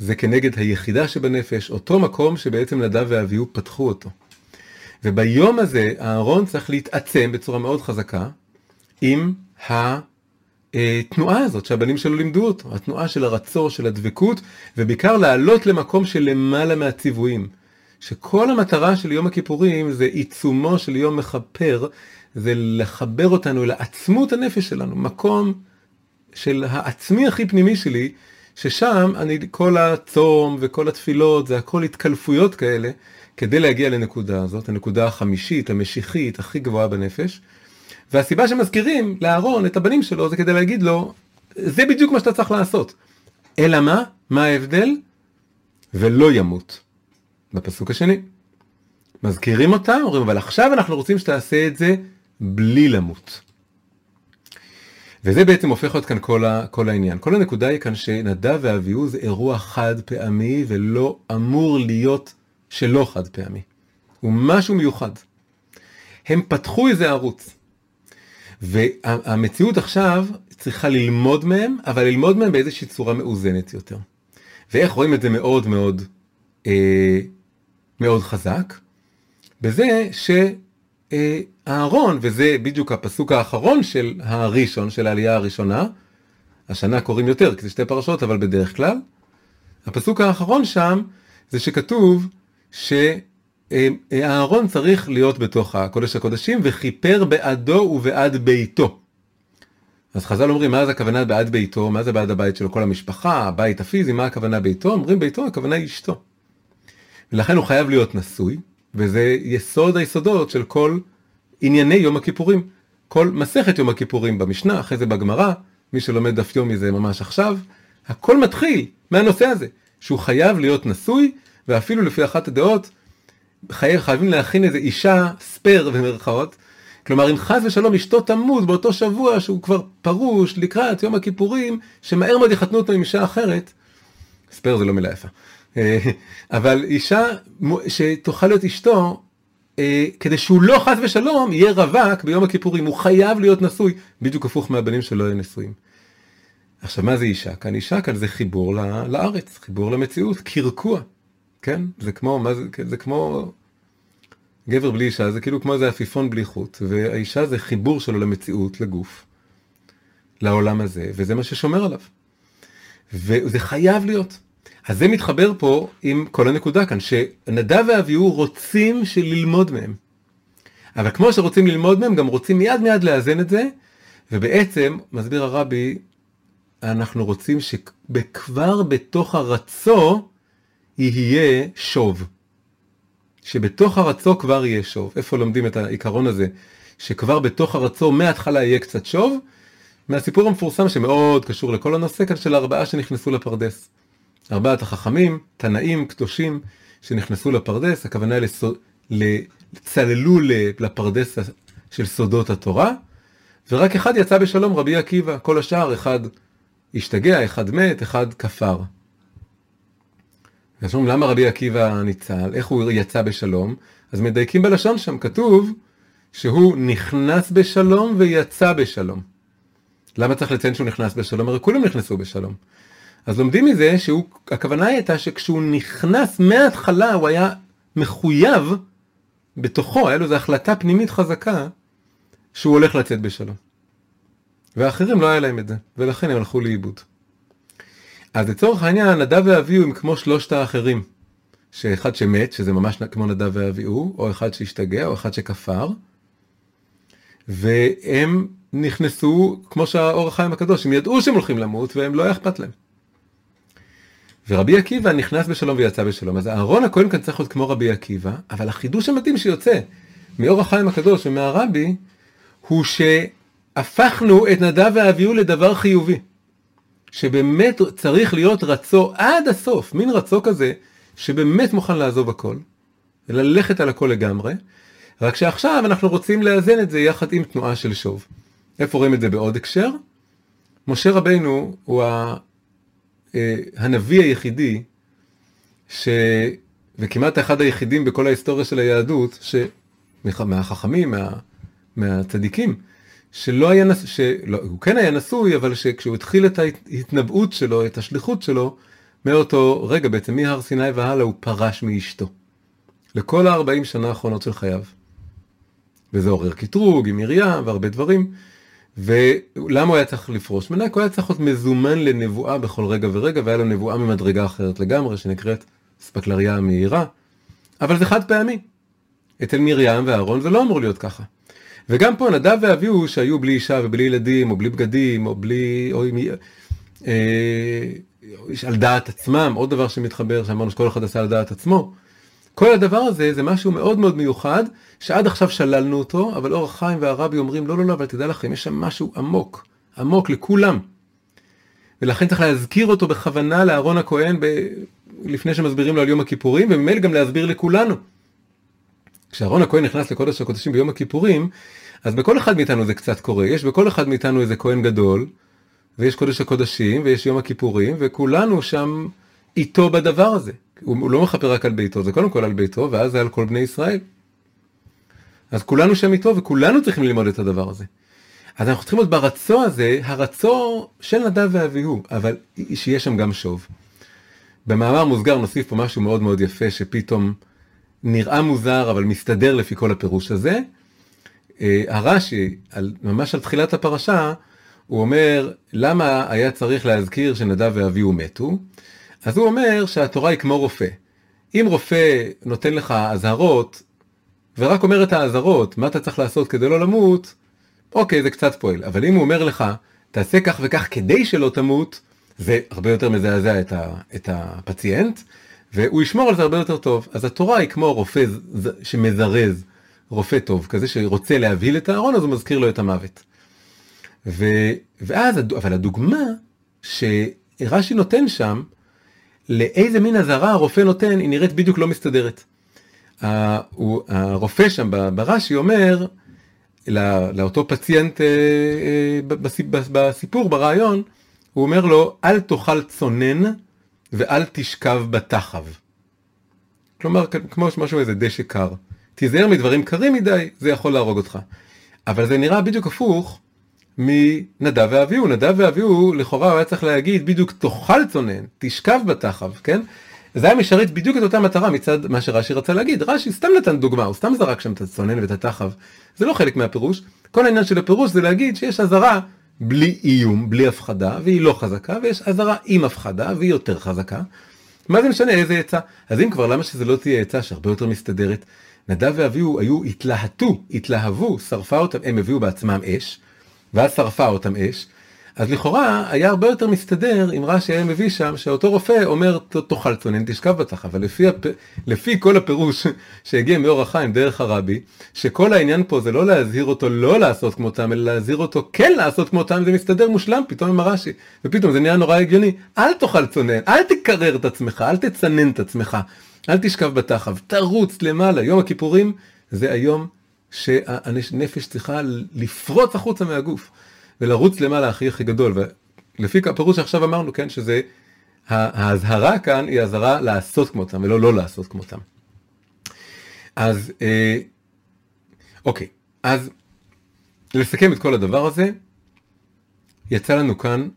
זה כנגד היחידה שבנפש, אותו מקום שבעצם נדב ואביהו פתחו אותו. וביום הזה אהרון צריך להתעצם בצורה מאוד חזקה עם התנועה הזאת שהבנים שלו לימדו אותו, התנועה של הרצור, של הדבקות, ובעיקר לעלות למקום של למעלה מהציוויים. שכל המטרה של יום הכיפורים זה עיצומו של יום מכפר, זה לחבר אותנו לעצמות הנפש שלנו, מקום של העצמי הכי פנימי שלי, ששם אני, כל הצום וכל התפילות זה הכל התקלפויות כאלה, כדי להגיע לנקודה הזאת, הנקודה החמישית, המשיחית, הכי גבוהה בנפש. והסיבה שמזכירים לאהרון את הבנים שלו זה כדי להגיד לו, זה בדיוק מה שאתה צריך לעשות. אלא מה? מה ההבדל? ולא ימות. בפסוק השני. מזכירים אותם, אומרים, אבל עכשיו אנחנו רוצים שתעשה את זה בלי למות. וזה בעצם הופך להיות כאן כל, ה, כל העניין. כל הנקודה היא כאן שנדב ואביהו זה אירוע חד פעמי ולא אמור להיות שלא חד פעמי. הוא משהו מיוחד. הם פתחו איזה ערוץ. והמציאות עכשיו צריכה ללמוד מהם, אבל ללמוד מהם באיזושהי צורה מאוזנת יותר. ואיך רואים את זה מאוד מאוד, אה, מאוד חזק? בזה שאהרון, וזה בדיוק הפסוק האחרון של הראשון, של העלייה הראשונה, השנה קוראים יותר, כי זה שתי פרשות, אבל בדרך כלל, הפסוק האחרון שם זה שכתוב שאהרון צריך להיות בתוך הקודש הקודשים וכיפר בעדו ובעד ביתו. אז חז"ל אומרים מה זה הכוונה בעד ביתו, מה זה בעד הבית שלו, כל המשפחה, הבית הפיזי, מה הכוונה ביתו? אומרים ביתו, הכוונה היא אשתו. ולכן הוא חייב להיות נשוי, וזה יסוד היסודות של כל ענייני יום הכיפורים. כל מסכת יום הכיפורים במשנה, אחרי זה בגמרא, מי שלומד דף יומי זה ממש עכשיו, הכל מתחיל מהנושא הזה, שהוא חייב להיות נשוי ואפילו לפי אחת הדעות, חי... חייבים להכין איזה אישה ספייר במרכאות. כלומר, אם חס ושלום אשתו תמות באותו שבוע שהוא כבר פרוש לקראת יום הכיפורים, שמהר מאוד יחתנו אותו עם אישה אחרת, ספייר זה לא מילה יפה, אבל אישה שתוכל להיות אשתו, אה, כדי שהוא לא חס ושלום יהיה רווק ביום הכיפורים, הוא חייב להיות נשוי, בדיוק הפוך מהבנים שלא יהיו נשואים. עכשיו, מה זה אישה? כאן אישה כאן זה חיבור לארץ, חיבור למציאות, קרקוע. כן? זה כמו, מה זה, זה כמו גבר בלי אישה, זה כאילו כמו איזה עפיפון בלי חוט, והאישה זה חיבור שלו למציאות, לגוף, לעולם הזה, וזה מה ששומר עליו. וזה חייב להיות. אז זה מתחבר פה עם כל הנקודה כאן, שנדב ואביהו רוצים ללמוד מהם. אבל כמו שרוצים ללמוד מהם, גם רוצים מיד מיד לאזן את זה, ובעצם, מסביר הרבי, אנחנו רוצים שכבר בתוך הרצו, יהיה שוב. שבתוך הרצו כבר יהיה שוב. איפה לומדים את העיקרון הזה? שכבר בתוך הרצו מההתחלה יהיה קצת שוב? מהסיפור המפורסם שמאוד קשור לכל הנושא כאן של הארבעה שנכנסו לפרדס. ארבעת החכמים, תנאים, קדושים, שנכנסו לפרדס, הכוונה לס... צללו לפרדס של סודות התורה, ורק אחד יצא בשלום, רבי עקיבא, כל השאר, אחד השתגע, אחד מת, אחד כפר. אז אומרים, למה רבי עקיבא ניצל? איך הוא יצא בשלום? אז מדייקים בלשון שם, כתוב שהוא נכנס בשלום ויצא בשלום. למה צריך לציין שהוא נכנס בשלום? הרי כולם נכנסו בשלום. אז לומדים מזה שהכוונה הייתה שכשהוא נכנס מההתחלה הוא היה מחויב בתוכו, היה לו איזו החלטה פנימית חזקה שהוא הולך לצאת בשלום. והאחרים לא היה להם את זה, ולכן הם הלכו לאיבוד. אז לצורך העניין, נדב ואביהו הם כמו שלושת האחרים. שאחד שמת, שזה ממש כמו נדב ואביהו, או אחד שהשתגע, או אחד שכפר. והם נכנסו, כמו שהאור החיים הקדוש, הם ידעו שהם הולכים למות, והם לא היה אכפת להם. ורבי עקיבא נכנס בשלום ויצא בשלום. אז אהרון הכהן כאן צריך להיות כמו רבי עקיבא, אבל החידוש המתאים שיוצא מאור החיים הקדוש ומהרבי, הוא שהפכנו את נדב ואביהו לדבר חיובי. שבאמת צריך להיות רצו עד הסוף, מין רצו כזה, שבאמת מוכן לעזוב הכל, וללכת על הכל לגמרי, רק שעכשיו אנחנו רוצים לאזן את זה יחד עם תנועה של שוב. איפה רואים את זה בעוד הקשר? משה רבנו הוא הנביא היחידי, ש... וכמעט אחד היחידים בכל ההיסטוריה של היהדות, ש... מהחכמים, מה... מהצדיקים, שלא היה, נשוי, שלא, הוא כן היה נשוי, אבל שכשהוא התחיל את ההתנבאות שלו, את השליחות שלו, מאותו רגע בעצם מהר סיני והלאה הוא פרש מאשתו. לכל ה-40 שנה האחרונות של חייו. וזה עורר קטרוג עם מרים והרבה דברים. ולמה הוא היה צריך לפרוש? מנהק הוא היה צריך להיות מזומן לנבואה בכל רגע ורגע, והיה לו נבואה ממדרגה אחרת לגמרי, שנקראת ספקלריה המהירה. אבל זה חד פעמי. אצל מרים ואהרון זה לא אמור להיות ככה. וגם פה נדב ואביהו שהיו בלי אישה ובלי ילדים, או בלי בגדים, או בלי... או עם... אה, על דעת עצמם, עוד דבר שמתחבר, שאמרנו שכל אחד עשה על דעת עצמו. כל הדבר הזה זה משהו מאוד מאוד מיוחד, שעד עכשיו שללנו אותו, אבל אור החיים והרבי אומרים, לא, לא, לא, אבל תדע לכם, יש שם משהו עמוק, עמוק לכולם. ולכן צריך להזכיר אותו בכוונה לאהרון הכהן ב... לפני שמסבירים לו על יום הכיפורים, וממילא גם להסביר לכולנו. כשאהרון הכהן נכנס לקודש הקודשים ביום הכיפורים, אז בכל אחד מאיתנו זה קצת קורה, יש בכל אחד מאיתנו איזה כהן גדול, ויש קודש הקודשים, ויש יום הכיפורים, וכולנו שם איתו בדבר הזה. הוא, הוא לא מכפר רק על ביתו, זה קודם כל על ביתו, ואז זה על כל בני ישראל. אז כולנו שם איתו, וכולנו צריכים ללמוד את הדבר הזה. אז אנחנו צריכים להיות ברצו הזה, הרצו של נדב ואביהו, אבל שיהיה שם גם שוב. במאמר מוסגר נוסיף פה משהו מאוד מאוד יפה, שפתאום נראה מוזר, אבל מסתדר לפי כל הפירוש הזה. אה, הרש"י, ממש על תחילת הפרשה, הוא אומר, למה היה צריך להזכיר שנדב ואביהו מתו? אז הוא אומר שהתורה היא כמו רופא. אם רופא נותן לך אזהרות, ורק אומר את האזהרות, מה אתה צריך לעשות כדי לא למות, אוקיי, זה קצת פועל. אבל אם הוא אומר לך, תעשה כך וכך כדי שלא תמות, זה הרבה יותר מזעזע את, ה, את הפציינט, והוא ישמור על זה הרבה יותר טוב. אז התורה היא כמו רופא שמזרז, רופא טוב, כזה שרוצה להבהיל את הארון, אז הוא מזכיר לו את המוות. ו, ואז, אבל הדוגמה שרש"י נותן שם, לאיזה מין אזהרה הרופא נותן, היא נראית בדיוק לא מסתדרת. הרופא שם ברש"י אומר לאותו פציינט אה, אה, בסיפור, ברעיון, הוא אומר לו, אל תאכל צונן ואל תשכב בתחב. כלומר, כמו משהו איזה דשא קר. תיזהר מדברים קרים מדי, זה יכול להרוג אותך. אבל זה נראה בדיוק הפוך מנדב ואביהו. נדב ואביהו, לכאורה הוא היה צריך להגיד בדיוק תאכל צונן, תשכב בתחב, כן? זה היה משרת בדיוק את אותה מטרה מצד מה שרש"י רצה להגיד. רש"י סתם נתן דוגמה, הוא סתם זרק שם את הצונן ואת התחב. זה לא חלק מהפירוש. כל העניין של הפירוש זה להגיד שיש אזהרה בלי איום, בלי הפחדה, והיא לא חזקה, ויש אזהרה עם הפחדה, והיא יותר חזקה. מה זה משנה איזה עצה? אז אם כבר, למה שזה לא תהיה עצה שהרבה יותר מסתדרת? נדב ואביהו היו, התלהטו, התלהבו, שרפה אותם, הם הביאו בעצמם אש, ואז שרפה אותם אש, אז לכאורה היה הרבה יותר מסתדר אם רש"י היה מביא שם שאותו רופא אומר תאכל צונן תשכב בתח, אבל לפי, הפ... לפי כל הפירוש שהגיע מאור החיים דרך הרבי, שכל העניין פה זה לא להזהיר אותו לא לעשות כמותם, אלא להזהיר אותו כן לעשות כמותם, זה מסתדר מושלם פתאום עם הרש"י, ופתאום זה נהיה נורא הגיוני, אל תאכל צונן, אל תקרר את עצמך, אל תצנן את עצמך, אל תשכב בתחב, תרוץ למעלה. יום הכיפורים זה היום שהנפש צריכה לפרוץ החוצה מהגוף ולרוץ למעלה הכי הכי גדול. ולפי הפירוש שעכשיו אמרנו, כן, שזה, האזהרה כאן היא אזהרה לעשות כמותם ולא לא לעשות כמותם. אז, אה, אוקיי, אז לסכם את כל הדבר הזה, יצא לנו כאן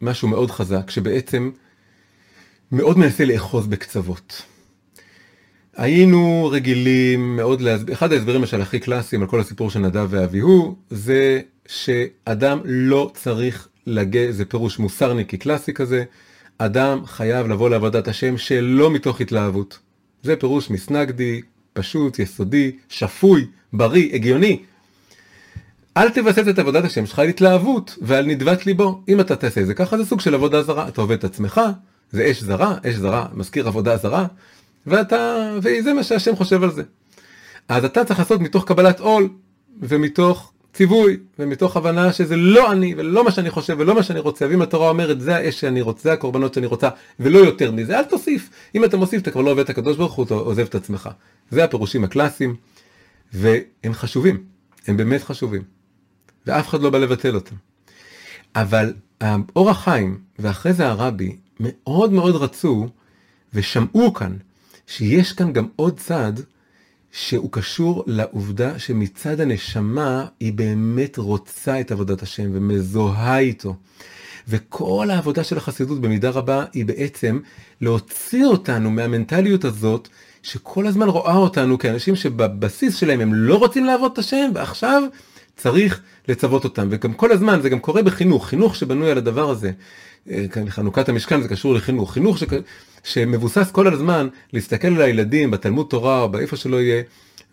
משהו מאוד חזק, שבעצם מאוד מנסה לאחוז בקצוות. היינו רגילים מאוד להסביר, אחד ההסברים למשל הכי קלאסיים על כל הסיפור של נדב ואביהו, זה שאדם לא צריך לגה, זה פירוש מוסרניקי קלאסי כזה, אדם חייב לבוא לעבודת השם שלא מתוך התלהבות. זה פירוש מסנגדי, פשוט, יסודי, שפוי, בריא, הגיוני. אל תבסס את עבודת השם שלך על התלהבות ועל נדבת ליבו. אם אתה תעשה את זה ככה זה סוג של עבודה זרה, אתה עובד את עצמך, זה אש זרה, אש זרה, מזכיר עבודה זרה, ואתה, וזה מה שהשם חושב על זה. אז אתה צריך לעשות מתוך קבלת עול, ומתוך ציווי, ומתוך הבנה שזה לא אני, ולא מה שאני חושב, ולא מה שאני רוצה, ואם התורה אומרת זה האש שאני רוצה, זה הקורבנות שאני רוצה, ולא יותר מזה, אל תוסיף. אם אתה מוסיף אתה כבר לא עובד את הקדוש ברוך הוא, אתה עוזב את עצמך. זה הפירושים הקלאסיים, והם חשובים, הם באמת חשובים. ואף אחד לא בא לבטל אותם. אבל אור החיים, ואחרי זה הרבי, מאוד מאוד רצו, ושמעו כאן, שיש כאן גם עוד צד שהוא קשור לעובדה שמצד הנשמה היא באמת רוצה את עבודת השם ומזוהה איתו. וכל העבודה של החסידות במידה רבה היא בעצם להוציא אותנו מהמנטליות הזאת שכל הזמן רואה אותנו כאנשים שבבסיס שלהם הם לא רוצים לעבוד את השם ועכשיו צריך לצוות אותם וגם כל הזמן זה גם קורה בחינוך חינוך שבנוי על הדבר הזה. אה, חנוכת המשכן זה קשור לחינוך חינוך שק... שמבוסס כל הזמן להסתכל על הילדים בתלמוד תורה או באיפה שלא יהיה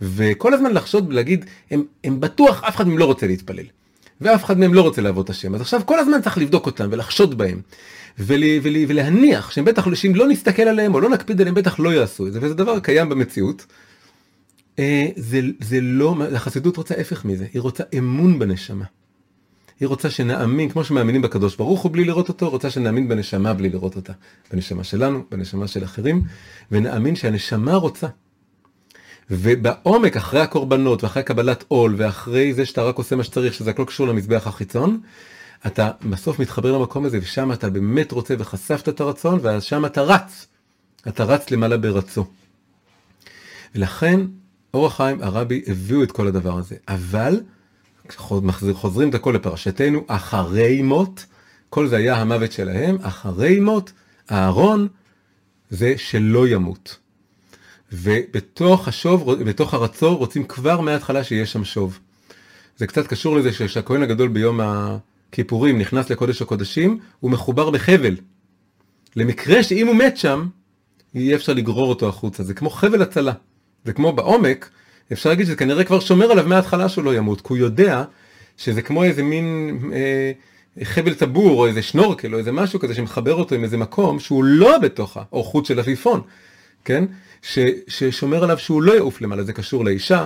וכל הזמן לחשוד ולהגיד הם, הם בטוח אף אחד מהם לא רוצה להתפלל ואף אחד מהם לא רוצה לעבוד את השם אז עכשיו כל הזמן צריך לבדוק אותם ולחשוד בהם ול, ול, ולהניח שהם בטח שאם לא נסתכל עליהם או לא נקפיד עליהם בטח לא יעשו את זה וזה דבר קיים במציאות. אה, זה, זה לא, החסידות רוצה הפך מזה, היא רוצה אמון בנשמה. היא רוצה שנאמין, כמו שמאמינים בקדוש ברוך הוא בלי לראות אותו, רוצה שנאמין בנשמה בלי לראות אותה. בנשמה שלנו, בנשמה של אחרים, ונאמין שהנשמה רוצה. ובעומק, אחרי הקורבנות, ואחרי קבלת עול, ואחרי זה שאתה רק עושה מה שצריך, שזה הכל קשור למזבח החיצון, אתה בסוף מתחבר למקום הזה, ושם אתה באמת רוצה וחשפת את הרצון, ושם אתה רץ. אתה רץ למעלה ברצו. ולכן אור החיים הרבי הביאו את כל הדבר הזה, אבל חוזרים את הכל לפרשתנו, אחרי מות, כל זה היה המוות שלהם, אחרי מות, אהרון זה שלא ימות. ובתוך השוב, בתוך הרצור רוצים כבר מההתחלה שיהיה שם שוב. זה קצת קשור לזה שהכהן הגדול ביום הכיפורים נכנס לקודש הקודשים, הוא מחובר בחבל. למקרה שאם הוא מת שם, יהיה אפשר לגרור אותו החוצה, זה כמו חבל הצלה. זה כמו בעומק, אפשר להגיד שזה כנראה כבר שומר עליו מההתחלה שהוא לא ימות, כי הוא יודע שזה כמו איזה מין אה, חבל טבור או איזה שנורקל או איזה משהו כזה שמחבר אותו עם איזה מקום שהוא לא בתוך האורחות של עפיפון, כן? ש, ששומר עליו שהוא לא יעוף למעלה, זה קשור לאישה,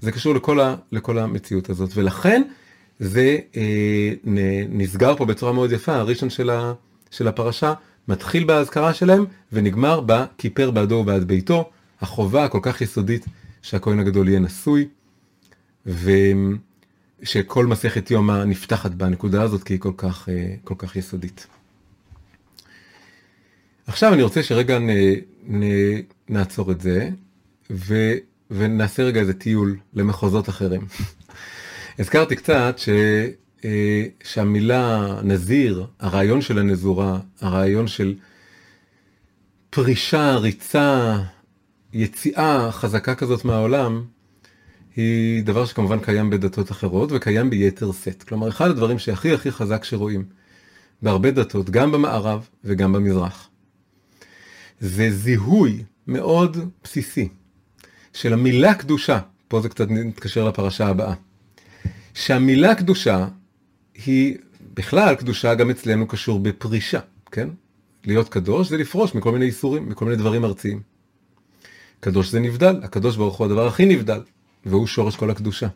זה קשור לכל, ה, לכל המציאות הזאת, ולכן זה אה, נסגר פה בצורה מאוד יפה, הראשון של, ה, של הפרשה מתחיל באזכרה שלהם ונגמר בכיפר בעדו ובעד ביתו, החובה הכל כך יסודית שהכהן הגדול יהיה נשוי, ושכל מסכת יומא נפתחת בנקודה הזאת כי היא כל כך, אה, כל כך יסודית. עכשיו אני רוצה שרגע נ, נ, נעצור את זה, ו, ונעשה רגע איזה טיול למחוזות אחרים. הזכרתי קצת ש, אה, שהמילה נזיר, הרעיון של הנזורה, הרעיון של פרישה, ריצה, יציאה חזקה כזאת מהעולם, היא דבר שכמובן קיים בדתות אחרות וקיים ביתר שאת. כלומר, אחד הדברים שהכי הכי חזק שרואים בהרבה דתות, גם במערב וגם במזרח, זה זיהוי מאוד בסיסי של המילה קדושה, פה זה קצת מתקשר לפרשה הבאה, שהמילה קדושה היא, בכלל קדושה גם אצלנו קשור בפרישה, כן? להיות קדוש זה לפרוש מכל מיני איסורים, מכל מיני דברים ארציים. קדוש זה נבדל, הקדוש ברוך הוא הדבר הכי נבדל, והוא שורש כל הקדושה.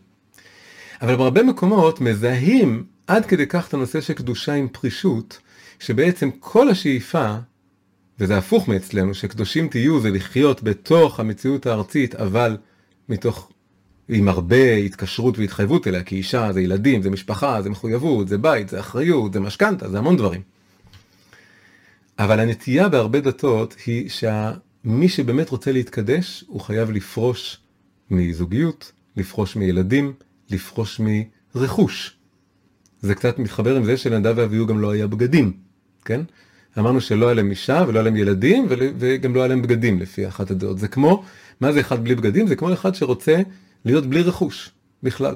אבל בהרבה מקומות מזהים עד כדי כך את הנושא של קדושה עם פרישות, שבעצם כל השאיפה וזה הפוך מאצלנו, שקדושים תהיו זה לחיות בתוך המציאות הארצית, אבל מתוך, עם הרבה התקשרות והתחייבות אליה, כי אישה זה ילדים, זה משפחה, זה מחויבות, זה בית, זה אחריות, זה משכנתה, זה המון דברים. אבל הנטייה בהרבה דתות היא שמי שבאמת רוצה להתקדש, הוא חייב לפרוש מזוגיות, לפרוש מילדים, לפרוש מרכוש. זה קצת מתחבר עם זה שלנדב ואביהו גם לא היה בגדים, כן? אמרנו שלא היה להם אישה ולא היה להם ילדים וגם לא היה להם בגדים לפי אחת הדעות. זה כמו, מה זה אחד בלי בגדים? זה כמו אחד שרוצה להיות בלי רכוש בכלל.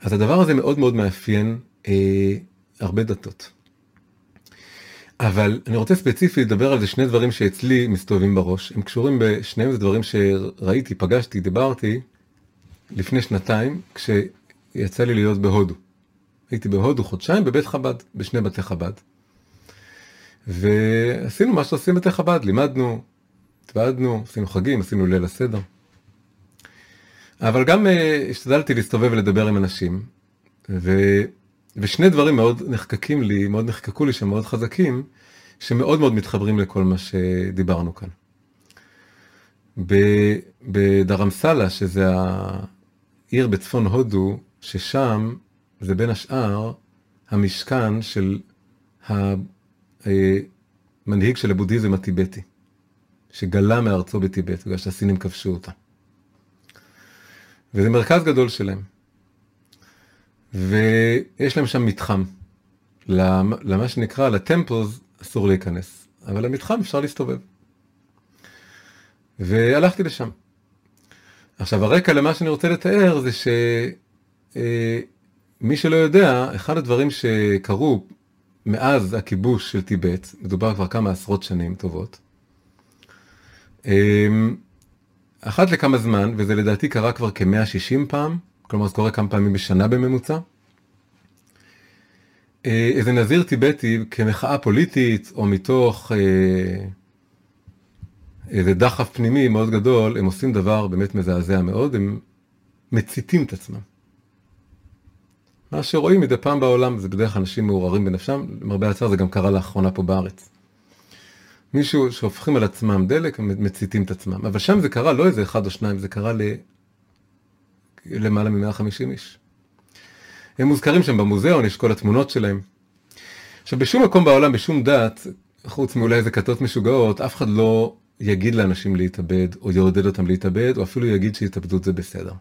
אז הדבר הזה מאוד מאוד מאפיין אה, הרבה דתות. אבל אני רוצה ספציפית לדבר על זה שני דברים שאצלי מסתובבים בראש. הם קשורים בשניהם, זה דברים שראיתי, פגשתי, דיברתי לפני שנתיים, כשיצא לי להיות בהודו. הייתי בהודו חודשיים בבית חב"ד, בשני בתי חב"ד. ועשינו מה שעושים בתי חב"ד, לימדנו, התוועדנו, עשינו חגים, עשינו ליל הסדר. אבל גם uh, השתדלתי להסתובב ולדבר עם אנשים, ו... ושני דברים מאוד נחקקים לי, מאוד נחקקו לי שהם מאוד חזקים, שמאוד מאוד מתחברים לכל מה שדיברנו כאן. בדרמסלה, שזה העיר בצפון הודו, ששם זה בין השאר המשכן של המנהיג של הבודהיזם הטיבטי, שגלה מארצו בטיבט, בגלל שהסינים כבשו אותה. וזה מרכז גדול שלהם. ויש להם שם מתחם. למה שנקרא, לטמפלס אסור להיכנס, אבל למתחם אפשר להסתובב. והלכתי לשם. עכשיו הרקע למה שאני רוצה לתאר זה ש... אה, שלא יודע, אחד הדברים שקרו מאז הכיבוש של טיבט, מדובר כבר כמה עשרות שנים טובות, אמ, אחת לכמה זמן, וזה לדעתי קרה כבר כ-160 פעם, כלומר זה קורה כמה פעמים בשנה בממוצע, אה, איזה נזיר טיבטי כמחאה פוליטית או מתוך אה, איזה דחף פנימי מאוד גדול, הם עושים דבר באמת מזעזע מאוד, הם מציתים את עצמם. מה שרואים מדי פעם בעולם זה בדרך כלל אנשים מעורערים בנפשם, למרבה הצער זה גם קרה לאחרונה פה בארץ. מישהו שהופכים על עצמם דלק, מציתים את עצמם. אבל שם זה קרה לא איזה אחד או שניים, זה קרה ל... למעלה מ-150 איש. הם מוזכרים שם במוזיאון, יש כל התמונות שלהם. עכשיו בשום מקום בעולם, בשום דת, חוץ מאולי איזה כתות משוגעות, אף אחד לא יגיד לאנשים להתאבד, או יעודד אותם להתאבד, או אפילו יגיד שהתאבדות זה בסדר.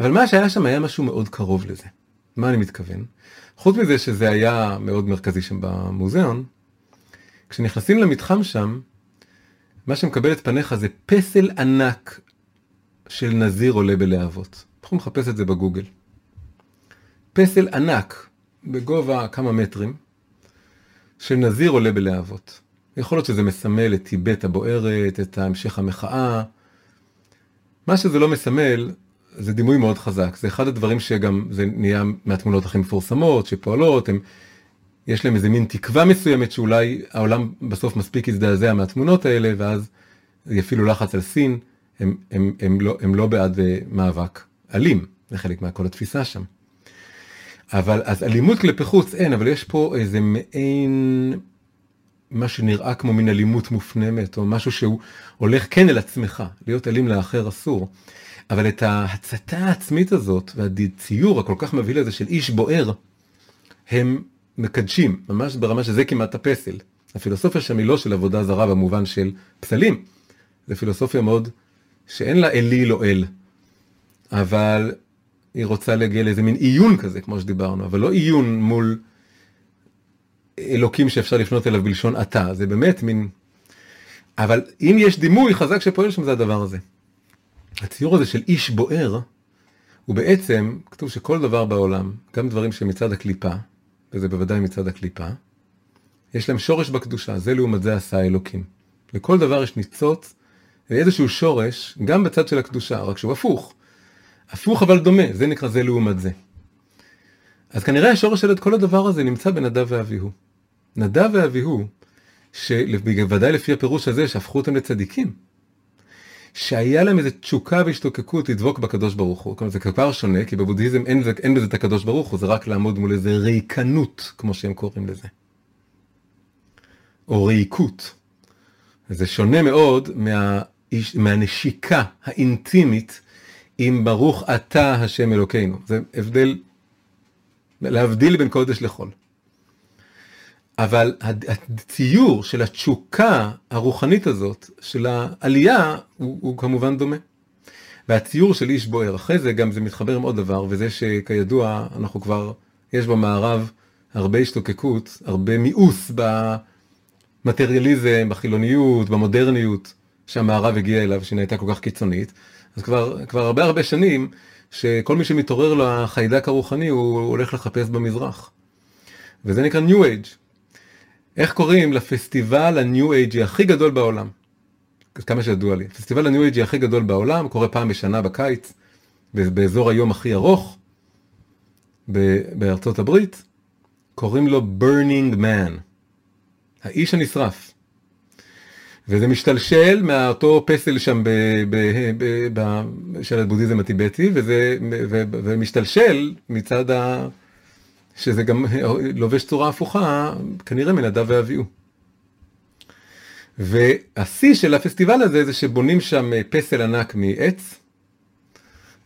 אבל מה שהיה שם היה משהו מאוד קרוב לזה. מה אני מתכוון? חוץ מזה שזה היה מאוד מרכזי שם במוזיאון, כשנכנסים למתחם שם, מה שמקבל את פניך זה פסל ענק של נזיר עולה בלהבות. יכולים לחפש את זה בגוגל. פסל ענק, בגובה כמה מטרים, של נזיר עולה בלהבות. יכול להיות שזה מסמל את טיבט הבוערת, את המשך המחאה. מה שזה לא מסמל, זה דימוי מאוד חזק, זה אחד הדברים שגם זה נהיה מהתמונות הכי מפורסמות שפועלות, הם, יש להם איזה מין תקווה מסוימת שאולי העולם בסוף מספיק יזדעזע מהתמונות האלה ואז יפעילו לחץ על סין, הם, הם, הם, לא, הם לא בעד אה, מאבק אלים, זה חלק מהכל התפיסה שם. אבל אז אלימות כלפי חוץ אין, אבל יש פה איזה מעין מה שנראה כמו מין אלימות מופנמת, או משהו שהוא הולך כן אל עצמך, להיות אלים לאחר אסור. אבל את ההצתה העצמית הזאת והציור הכל כך מבהיל הזה של איש בוער, הם מקדשים, ממש ברמה שזה כמעט הפסל. הפילוסופיה שם היא לא של עבודה זרה במובן של פסלים, זה פילוסופיה מאוד שאין לה אלי לא אל, אבל היא רוצה להגיע לאיזה מין עיון כזה, כמו שדיברנו, אבל לא עיון מול אלוקים שאפשר לפנות אליו בלשון אתה, זה באמת מין... אבל אם יש דימוי חזק שפועל שם זה הדבר הזה. הציור הזה של איש בוער, הוא בעצם, כתוב שכל דבר בעולם, גם דברים שמצד הקליפה, וזה בוודאי מצד הקליפה, יש להם שורש בקדושה, זה לעומת זה עשה אלוקים. לכל דבר יש ניצוץ ואיזשהו שורש, גם בצד של הקדושה, רק שהוא הפוך. הפוך אבל דומה, זה נקרא זה לעומת זה. אז כנראה השורש של כל הדבר הזה נמצא בנדב ואביהו. נדב ואביהו, שבוודאי לפי הפירוש הזה שהפכו אותם לצדיקים, שהיה להם איזה תשוקה והשתוקקות לדבוק בקדוש ברוך הוא. כלומר זה כבר שונה, כי בבודהיזם אין, אין בזה את הקדוש ברוך הוא, זה רק לעמוד מול איזה ריקנות, כמו שהם קוראים לזה. או ריקות. זה שונה מאוד מה, מהנשיקה האינטימית עם ברוך אתה השם אלוקינו. זה הבדל, להבדיל בין קודש לחול. אבל הציור של התשוקה הרוחנית הזאת, של העלייה, הוא, הוא כמובן דומה. והציור של איש בוער, אחרי זה גם זה מתחבר עם עוד דבר, וזה שכידוע, אנחנו כבר, יש במערב הרבה השתוקקות, הרבה מיאוס במטריאליזם, בחילוניות, במודרניות, שהמערב הגיע אליו, שהיא הייתה כל כך קיצונית. אז כבר, כבר הרבה הרבה שנים, שכל מי שמתעורר לחיידק הרוחני, הוא הולך לחפש במזרח. וזה נקרא New Age. איך קוראים לפסטיבל ה-New Age הכי גדול בעולם? כמה שידוע לי. פסטיבל ה-New Age הכי גדול בעולם, קורה פעם בשנה בקיץ, באזור היום הכי ארוך, בארצות הברית, קוראים לו Burning Man, האיש הנשרף. וזה משתלשל מאותו פסל שם ב, ב, ב, ב, של הבודהיזם הטיבטי, וזה ו, ומשתלשל מצד ה... שזה גם לובש צורה הפוכה, כנראה מנדב ואביהו. והשיא של הפסטיבל הזה זה שבונים שם פסל ענק מעץ,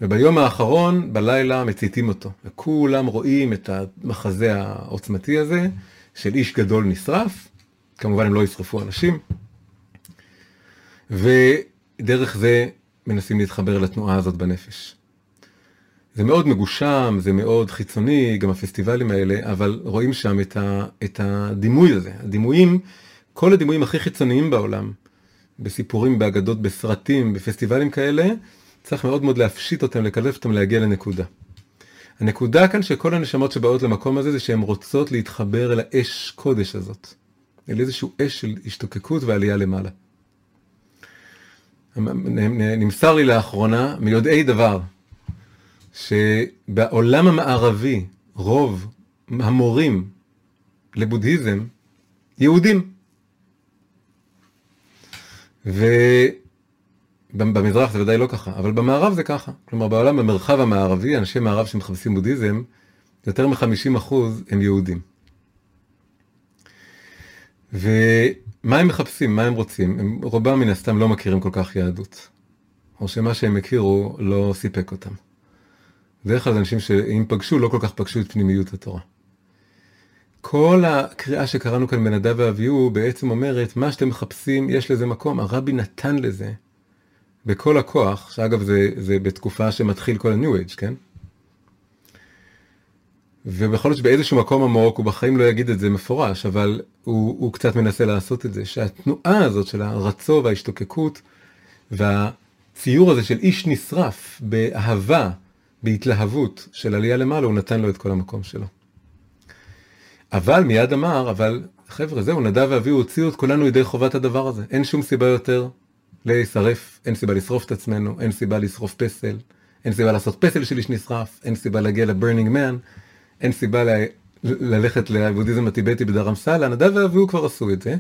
וביום האחרון, בלילה, מציתים אותו. וכולם רואים את המחזה העוצמתי הזה, של איש גדול נשרף, כמובן הם לא ישרפו אנשים, ודרך זה מנסים להתחבר לתנועה הזאת בנפש. זה מאוד מגושם, זה מאוד חיצוני, גם הפסטיבלים האלה, אבל רואים שם את, ה, את הדימוי הזה. הדימויים, כל הדימויים הכי חיצוניים בעולם, בסיפורים, באגדות, בסרטים, בפסטיבלים כאלה, צריך מאוד מאוד להפשיט אותם, לקלף אותם, להגיע לנקודה. הנקודה כאן שכל הנשמות שבאות למקום הזה, זה שהן רוצות להתחבר אל האש קודש הזאת. אל איזשהו אש של השתוקקות ועלייה למעלה. נמסר לי לאחרונה מיודעי דבר, שבעולם המערבי רוב המורים לבודהיזם יהודים. ובמזרח זה ודאי לא ככה, אבל במערב זה ככה. כלומר בעולם, במרחב המערבי, אנשי מערב שמחפשים בודהיזם, יותר מ-50% הם יהודים. ומה הם מחפשים, מה הם רוצים? הם רובם מן הסתם לא מכירים כל כך יהדות. או שמה שהם הכירו לא סיפק אותם. בדרך כלל אנשים שאם פגשו, לא כל כך פגשו את פנימיות התורה. כל הקריאה שקראנו כאן בנדב ואביהו בעצם אומרת, מה שאתם מחפשים, יש לזה מקום. הרבי נתן לזה בכל הכוח, שאגב זה, זה בתקופה שמתחיל כל ה-New Age, כן? ובכל זאת שבאיזשהו מקום עמוק, הוא בחיים לא יגיד את זה מפורש, אבל הוא, הוא קצת מנסה לעשות את זה, שהתנועה הזאת של הרצו וההשתוקקות והציור הזה של איש נשרף באהבה, בהתלהבות של עלייה למעלה, הוא נתן לו את כל המקום שלו. אבל מיד אמר, אבל חבר'ה, זהו, נדב ואביהו הוציאו את כולנו ידי חובת הדבר הזה. אין שום סיבה יותר להישרף, אין סיבה לשרוף את עצמנו, אין סיבה לשרוף פסל, אין סיבה לעשות פסל של איש נשרף, אין סיבה להגיע ל Burning Man, אין סיבה ל... ללכת לבודהיזם הטיבטי בדרמסלה, נדב ואביהו כבר עשו את זה,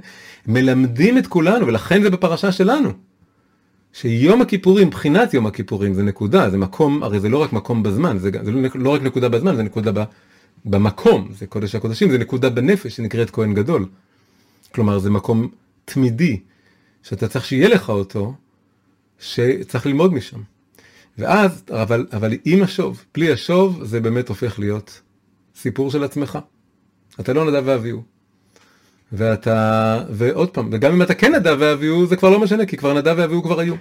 מלמדים את כולנו, ולכן זה בפרשה שלנו. שיום הכיפורים, מבחינת יום הכיפורים, זה נקודה, זה מקום, הרי זה לא רק מקום בזמן, זה, זה לא, לא רק נקודה בזמן, זה נקודה ב, במקום, זה קודש הקודשים, זה נקודה בנפש שנקראת כהן גדול. כלומר, זה מקום תמידי, שאתה צריך שיהיה לך אותו, שצריך ללמוד משם. ואז, אבל, אבל עם השוב, בלי השוב, זה באמת הופך להיות סיפור של עצמך. אתה לא נדב ואביהו. ואתה, ועוד פעם, וגם אם אתה כן נדב ואביהו, זה כבר לא משנה, כי כבר נדב ואביהו כבר היו.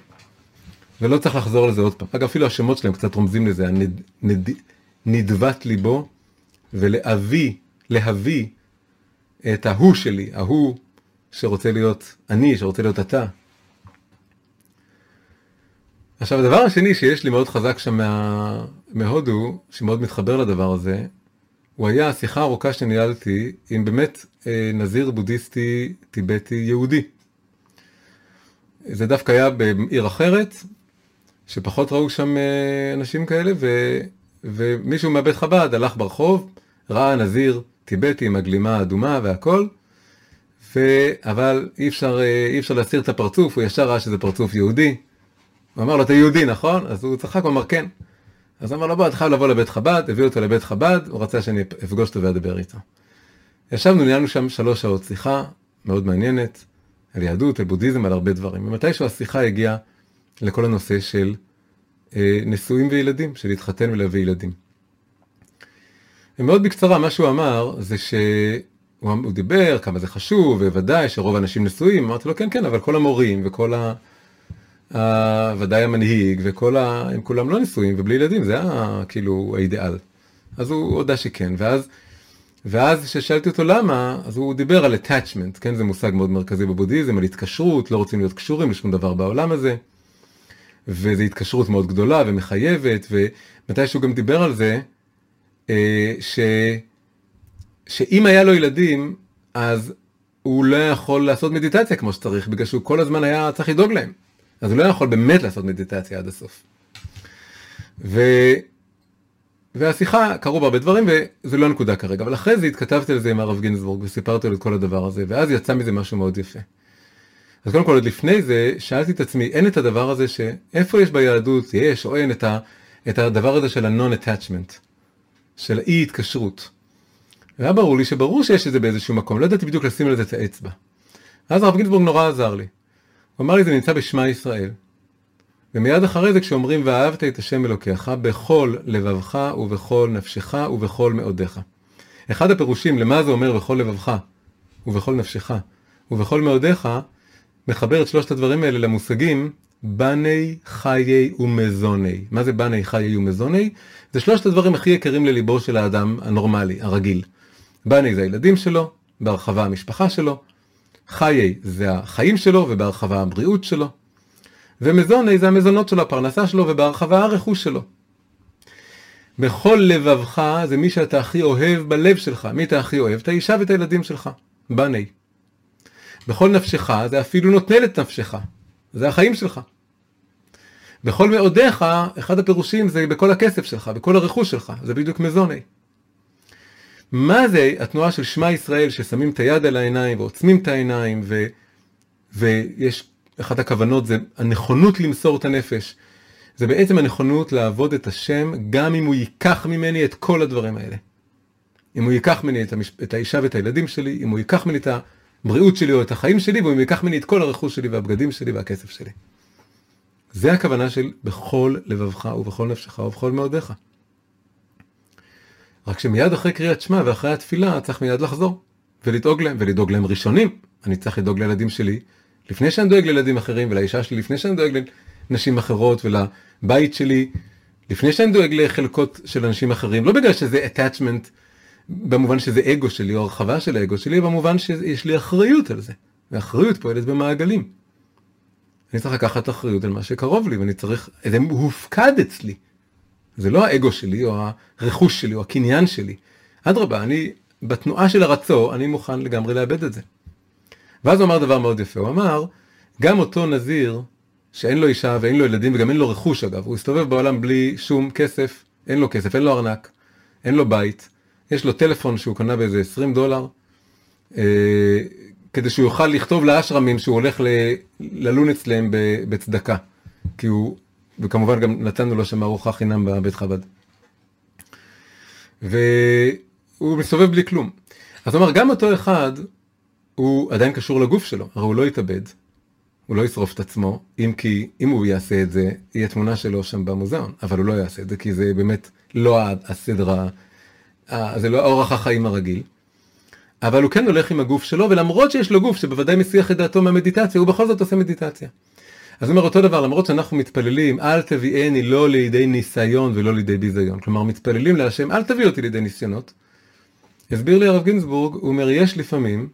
ולא צריך לחזור לזה עוד פעם. אגב, אפילו השמות שלהם קצת רומזים לזה, הנד, נד, נדבת ליבו, ולאבי, להביא את ההוא שלי, ההוא שרוצה להיות אני, שרוצה להיות אתה. עכשיו הדבר השני שיש לי מאוד חזק שם מה... מהודו, שמאוד מתחבר לדבר הזה, הוא היה שיחה ארוכה שניהלתי עם באמת אה, נזיר בודהיסטי טיבטי יהודי. זה דווקא היה בעיר אחרת, שפחות ראו שם אה, אנשים כאלה, ו, ומישהו מהבית חב"ד הלך ברחוב, ראה נזיר טיבטי עם הגלימה האדומה והכל, ו... אבל אי אפשר, אה, אי אפשר להסיר את הפרצוף, הוא ישר ראה שזה פרצוף יהודי. הוא אמר לו, אתה יהודי, נכון? אז הוא צחק, הוא אמר, כן. אז אמר לו, בוא, אתה חייב לבוא לבית חב"ד, הביא אותו לבית חב"ד, הוא רצה שאני אפגוש אותו ואדבר איתו. ישבנו, ניהלנו שם שלוש שעות שיחה, מאוד מעניינת, על יהדות, על בודהיזם, על הרבה דברים. ומתישהו השיחה הגיעה לכל הנושא של אה, נשואים וילדים, של להתחתן ולהביא ילדים. ומאוד בקצרה, מה שהוא אמר זה שהוא דיבר כמה זה חשוב, וודאי שרוב האנשים נשואים, אמרתי לו כן כן, אבל כל המורים וכל ה... ודאי המנהיג וכל ה... הם כולם לא נשואים ובלי ילדים, זה היה כאילו האידיאל. אז הוא הודה שכן, ואז ואז כששאלתי אותו למה, אז הוא דיבר על attachment, כן, זה מושג מאוד מרכזי בבודהיזם, על התקשרות, לא רוצים להיות קשורים לשום דבר בעולם הזה, וזו התקשרות מאוד גדולה ומחייבת, ומתי שהוא גם דיבר על זה, אה, ש... שאם היה לו ילדים, אז הוא לא יכול לעשות מדיטציה כמו שצריך, בגלל שהוא כל הזמן היה צריך לדאוג להם. אז הוא לא יכול באמת לעשות מדיטציה עד הסוף. ו... והשיחה, קרו בה הרבה דברים וזה לא הנקודה כרגע, אבל אחרי זה התכתבתי על זה עם הרב גינזבורג וסיפרתי לו את כל הדבר הזה, ואז יצא מזה משהו מאוד יפה. אז קודם כל עוד לפני זה, שאלתי את עצמי, אין את הדבר הזה שאיפה יש ביהדות, יש או אין את, ה, את הדבר הזה של ה-non-attachment, של האי התקשרות. והיה ברור לי שברור שיש את זה באיזשהו מקום, לא ידעתי בדיוק לשים על זה את האצבע. אז הרב גינזבורג נורא עזר לי. הוא אמר לי זה נמצא בשמע ישראל. ומיד אחרי זה כשאומרים ואהבת את השם אלוקיך בכל לבבך ובכל נפשך ובכל מאודיך. אחד הפירושים למה זה אומר בכל לבבך ובכל נפשך ובכל מאודיך מחבר את שלושת הדברים האלה למושגים בני חיי ומזוני. מה זה בני חיי ומזוני? זה שלושת הדברים הכי יקרים לליבו של האדם הנורמלי, הרגיל. בני זה הילדים שלו, בהרחבה המשפחה שלו, חיי זה החיים שלו ובהרחבה הבריאות שלו, ומזוני זה המזונות שלו, הפרנסה שלו, ובהרחבה הרכוש שלו. בכל לבבך זה מי שאתה הכי אוהב בלב שלך. מי אתה הכי אוהב? את האישה ואת הילדים שלך. בני. בכל נפשך זה אפילו נותן את נפשך. זה החיים שלך. בכל מאודיך, אחד הפירושים זה בכל הכסף שלך, בכל הרכוש שלך. זה בדיוק מזוני. מה זה התנועה של שמע ישראל ששמים את היד על העיניים ועוצמים את העיניים ו... ויש אחת הכוונות זה הנכונות למסור את הנפש. זה בעצם הנכונות לעבוד את השם גם אם הוא ייקח ממני את כל הדברים האלה. אם הוא ייקח ממני את, המש... את האישה ואת הילדים שלי, אם הוא ייקח ממני את הבריאות שלי או את החיים שלי, ואם הוא ייקח ממני את כל הרכוש שלי והבגדים שלי והכסף שלי. זה הכוונה של בכל לבבך ובכל נפשך ובכל מאודיך. רק שמיד אחרי קריאת שמע ואחרי התפילה צריך מיד לחזור ולדאוג להם, ולדאוג להם ראשונים. אני צריך לדאוג לילדים שלי לפני שאני דואג לילדים אחרים ולאישה שלי, לפני שאני דואג לנשים אחרות ולבית שלי, לפני שאני דואג לחלקות של אנשים אחרים, לא בגלל שזה attachment במובן שזה אגו שלי או הרחבה של האגו שלי, במובן שיש לי אחריות על זה, ואחריות פועלת במעגלים. אני צריך לקחת אחריות על מה שקרוב לי ואני צריך, זה הופקד אצלי. זה לא האגו שלי או הרכוש שלי או הקניין שלי. אדרבה, אני בתנועה של הרצו, אני מוכן לגמרי לאבד את זה. ואז הוא אמר דבר מאוד יפה, הוא אמר, גם אותו נזיר, שאין לו אישה ואין לו ילדים וגם אין לו רכוש אגב, הוא הסתובב בעולם בלי שום כסף, אין לו כסף, אין לו ארנק, אין לו בית, יש לו טלפון שהוא קנה באיזה 20 דולר, אה, כדי שהוא יוכל לכתוב לאשרמים שהוא הולך ללון אצלם בצדקה, כי הוא, וכמובן גם נתנו לו שם ארוחה חינם בבית חב"ד. והוא מסתובב בלי כלום. אז הוא אמר, גם אותו אחד, הוא עדיין קשור לגוף שלו, הרי הוא לא יתאבד, הוא לא ישרוף את עצמו, אם כי אם הוא יעשה את זה, יהיה תמונה שלו שם במוזיאון, אבל הוא לא יעשה את זה, כי זה באמת לא הסדר, זה לא אורח החיים הרגיל. אבל הוא כן הולך עם הגוף שלו, ולמרות שיש לו גוף שבוודאי מסיח את דעתו מהמדיטציה, הוא בכל זאת עושה מדיטציה. אז אומר אותו דבר, למרות שאנחנו מתפללים, אל תביאני לא לידי ניסיון ולא לידי ביזיון. כלומר, מתפללים להשם, אל תביא אותי לידי ניסיונות. הסביר לי הרב גינזבורג, הוא אומר, יש לפעמים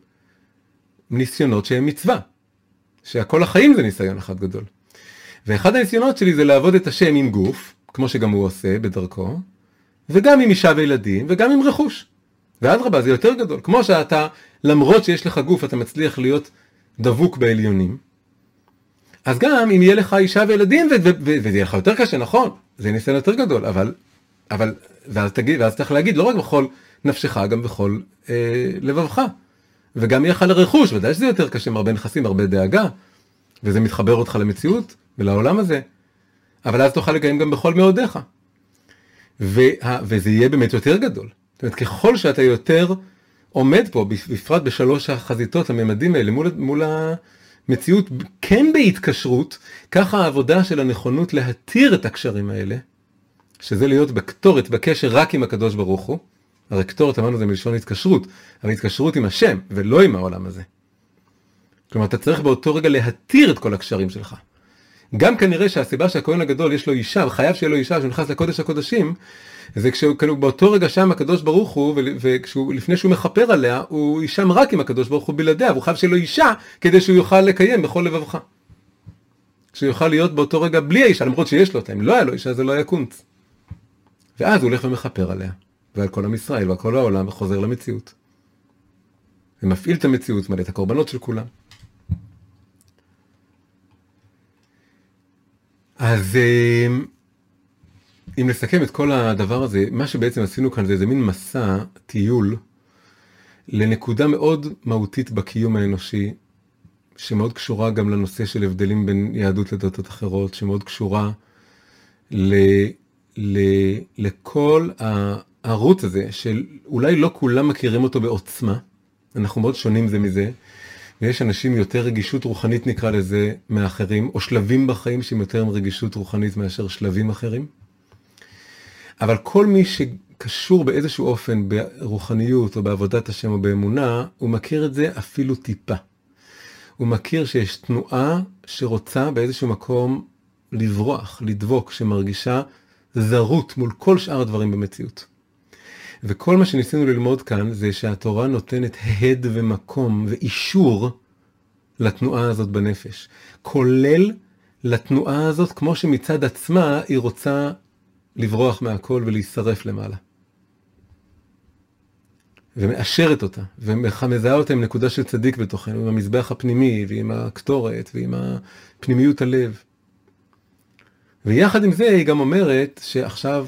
ניסיונות שהם מצווה. שהכל החיים זה ניסיון אחד גדול. ואחד הניסיונות שלי זה לעבוד את השם עם גוף, כמו שגם הוא עושה בדרכו, וגם עם אישה וילדים, וגם עם רכוש. ואדרבה, זה יותר גדול. כמו שאתה, למרות שיש לך גוף, אתה מצליח להיות דבוק בעליונים, אז גם אם יהיה לך אישה וילדים, וזה יהיה לך יותר קשה, נכון, זה ניסיון יותר גדול, אבל, אבל, ואז תגיד, ואז צריך להגיד, לא רק בכל נפשך, גם בכל אה, לבבך. וגם יהיה לך לרכוש, ודאי שזה יותר קשה עם הרבה נכסים, הרבה דאגה, וזה מתחבר אותך למציאות ולעולם הזה, אבל אז תוכל לקיים גם בכל מאודיך. וה, וזה יהיה באמת יותר גדול. זאת אומרת, ככל שאתה יותר עומד פה, בפרט בשלוש החזיתות, הממדים האלה, מול, מול המציאות, כן בהתקשרות, ככה העבודה של הנכונות להתיר את הקשרים האלה, שזה להיות בקטורת, בקשר רק עם הקדוש ברוך הוא, הרי קטורת אמרנו זה מלשון התקשרות, אבל התקשרות עם השם, ולא עם העולם הזה. כלומר, אתה צריך באותו רגע להתיר את כל הקשרים שלך. גם כנראה שהסיבה שהכהן הגדול יש לו אישה, וחייב שיהיה לו אישה שהוא נכנס לקודש הקודשים, זה כשהוא כאילו באותו רגע שם הקדוש ברוך הוא, ולפני שהוא מכפר עליה, הוא יישם רק עם הקדוש ברוך הוא בלעדיה, והוא חייב שיהיה לו אישה כדי שהוא יוכל לקיים בכל לבבך. שהוא יוכל להיות באותו רגע בלי האישה, למרות שיש לו אותה, אם לא היה לו אישה זה לא היה קונץ. ואז הוא הולך ומכפר עליה, ועל כל עם ישראל ועל כל העולם, וחוזר למציאות. ומפעיל את המציאות, מלא את הקורבנות של כולם. אז אה, אם נסכם את כל הדבר הזה, מה שבעצם עשינו כאן זה איזה מין מסע, טיול, לנקודה מאוד מהותית בקיום האנושי, שמאוד קשורה גם לנושא של הבדלים בין יהדות לדתות אחרות, שמאוד קשורה ל, ל, לכל הערוץ הזה, שאולי לא כולם מכירים אותו בעוצמה, אנחנו מאוד שונים זה מזה, ויש אנשים יותר רגישות רוחנית נקרא לזה מאחרים, או שלבים בחיים שהם יותר עם רגישות רוחנית מאשר שלבים אחרים. אבל כל מי שקשור באיזשהו אופן ברוחניות או בעבודת השם או באמונה, הוא מכיר את זה אפילו טיפה. הוא מכיר שיש תנועה שרוצה באיזשהו מקום לברוח, לדבוק, שמרגישה זרות מול כל שאר הדברים במציאות. וכל מה שניסינו ללמוד כאן זה שהתורה נותנת הד ומקום ואישור לתנועה הזאת בנפש, כולל לתנועה הזאת כמו שמצד עצמה היא רוצה לברוח מהכל ולהישרף למעלה. ומאשרת אותה, ומזהה אותה עם נקודה של צדיק בתוכנו, עם המזבח הפנימי, ועם הקטורת, ועם פנימיות הלב. ויחד עם זה היא גם אומרת שעכשיו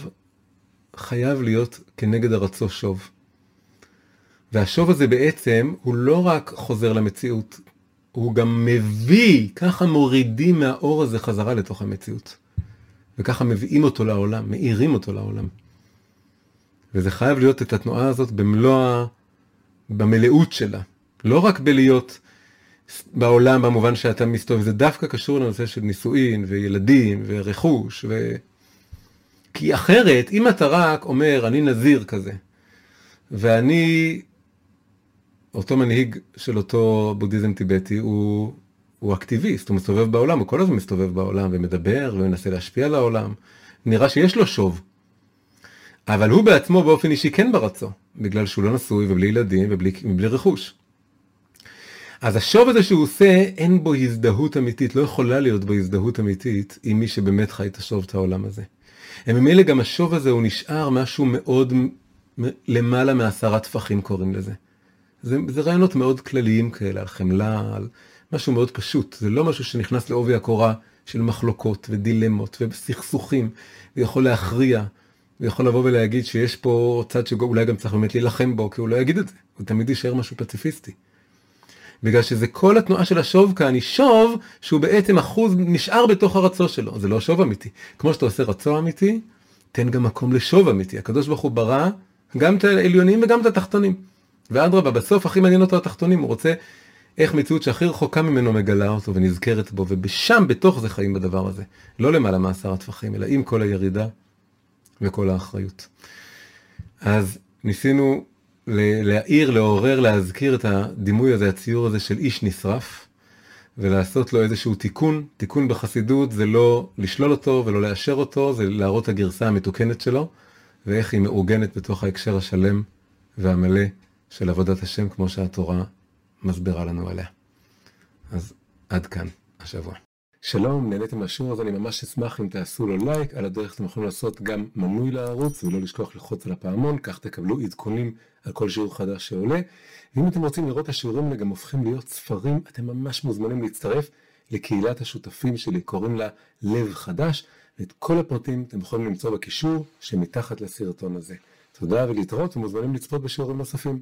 חייב להיות כנגד הרצו שוב. והשוב הזה בעצם הוא לא רק חוזר למציאות, הוא גם מביא, ככה מורידים מהאור הזה חזרה לתוך המציאות. וככה מביאים אותו לעולם, מאירים אותו לעולם. וזה חייב להיות את התנועה הזאת במלוא, במלאות שלה. לא רק בלהיות בעולם במובן שאתה מסתובב, זה דווקא קשור לנושא של נישואין וילדים ורכוש ו... כי אחרת, אם אתה רק אומר, אני נזיר כזה, ואני, אותו מנהיג של אותו בודהיזם טיבטי, הוא, הוא אקטיביסט, הוא מסתובב בעולם, הוא כל הזמן מסתובב בעולם ומדבר ומנסה להשפיע על העולם. נראה שיש לו שוב. אבל הוא בעצמו באופן אישי כן ברצו, בגלל שהוא לא נשוי ובלי ילדים ובלי רכוש. אז השוב הזה שהוא עושה, אין בו הזדהות אמיתית, לא יכולה להיות בו הזדהות אמיתית עם מי שבאמת חי את השוב את העולם הזה. וממילא גם השוב הזה הוא נשאר משהו מאוד למעלה מעשרה טפחים קוראים לזה. זה, זה רעיונות מאוד כלליים כאלה, על חמלה, על משהו מאוד פשוט. זה לא משהו שנכנס לעובי הקורה של מחלוקות ודילמות וסכסוכים, ויכול להכריע, ויכול לבוא ולהגיד שיש פה צד שאולי גם צריך באמת להילחם בו, כי הוא לא יגיד את זה, הוא תמיד יישאר משהו פציפיסטי. בגלל שזה כל התנועה של השוב כאן היא שוב שהוא בעצם אחוז נשאר בתוך הרצו שלו, זה לא שוב אמיתי. כמו שאתה עושה רצו אמיתי, תן גם מקום לשוב אמיתי. הקדוש ברוך הוא ברא גם את העליונים וגם את התחתונים. ואדרבה, בסוף הכי מעניין אותו התחתונים, הוא רוצה איך מציאות שהכי רחוקה ממנו מגלה אותו ונזכרת בו, ובשם, בתוך זה חיים בדבר הזה. לא למעלה מעשר הטפחים, אלא עם כל הירידה וכל האחריות. אז ניסינו להעיר, לעורר, להזכיר את הדימוי הזה, הציור הזה של איש נשרף, ולעשות לו איזשהו תיקון. תיקון בחסידות זה לא לשלול אותו ולא לאשר אותו, זה להראות את הגרסה המתוקנת שלו, ואיך היא מעוגנת בתוך ההקשר השלם והמלא של עבודת השם, כמו שהתורה מסבירה לנו עליה. אז עד כאן השבוע. שלום, נהניתם מהשיעור הזה, אני ממש אשמח אם תעשו לו לייק, על הדרך אתם יכולים לעשות גם מנוי לערוץ ולא לשכוח ללחוץ על הפעמון, כך תקבלו עדכונים על כל שיעור חדש שעולה. ואם אתם רוצים לראות את השיעורים האלה גם הופכים להיות ספרים, אתם ממש מוזמנים להצטרף לקהילת השותפים שלי, קוראים לה לב חדש, ואת כל הפרטים אתם יכולים למצוא בקישור שמתחת לסרטון הזה. תודה ולהתראות ומוזמנים לצפות בשיעורים נוספים.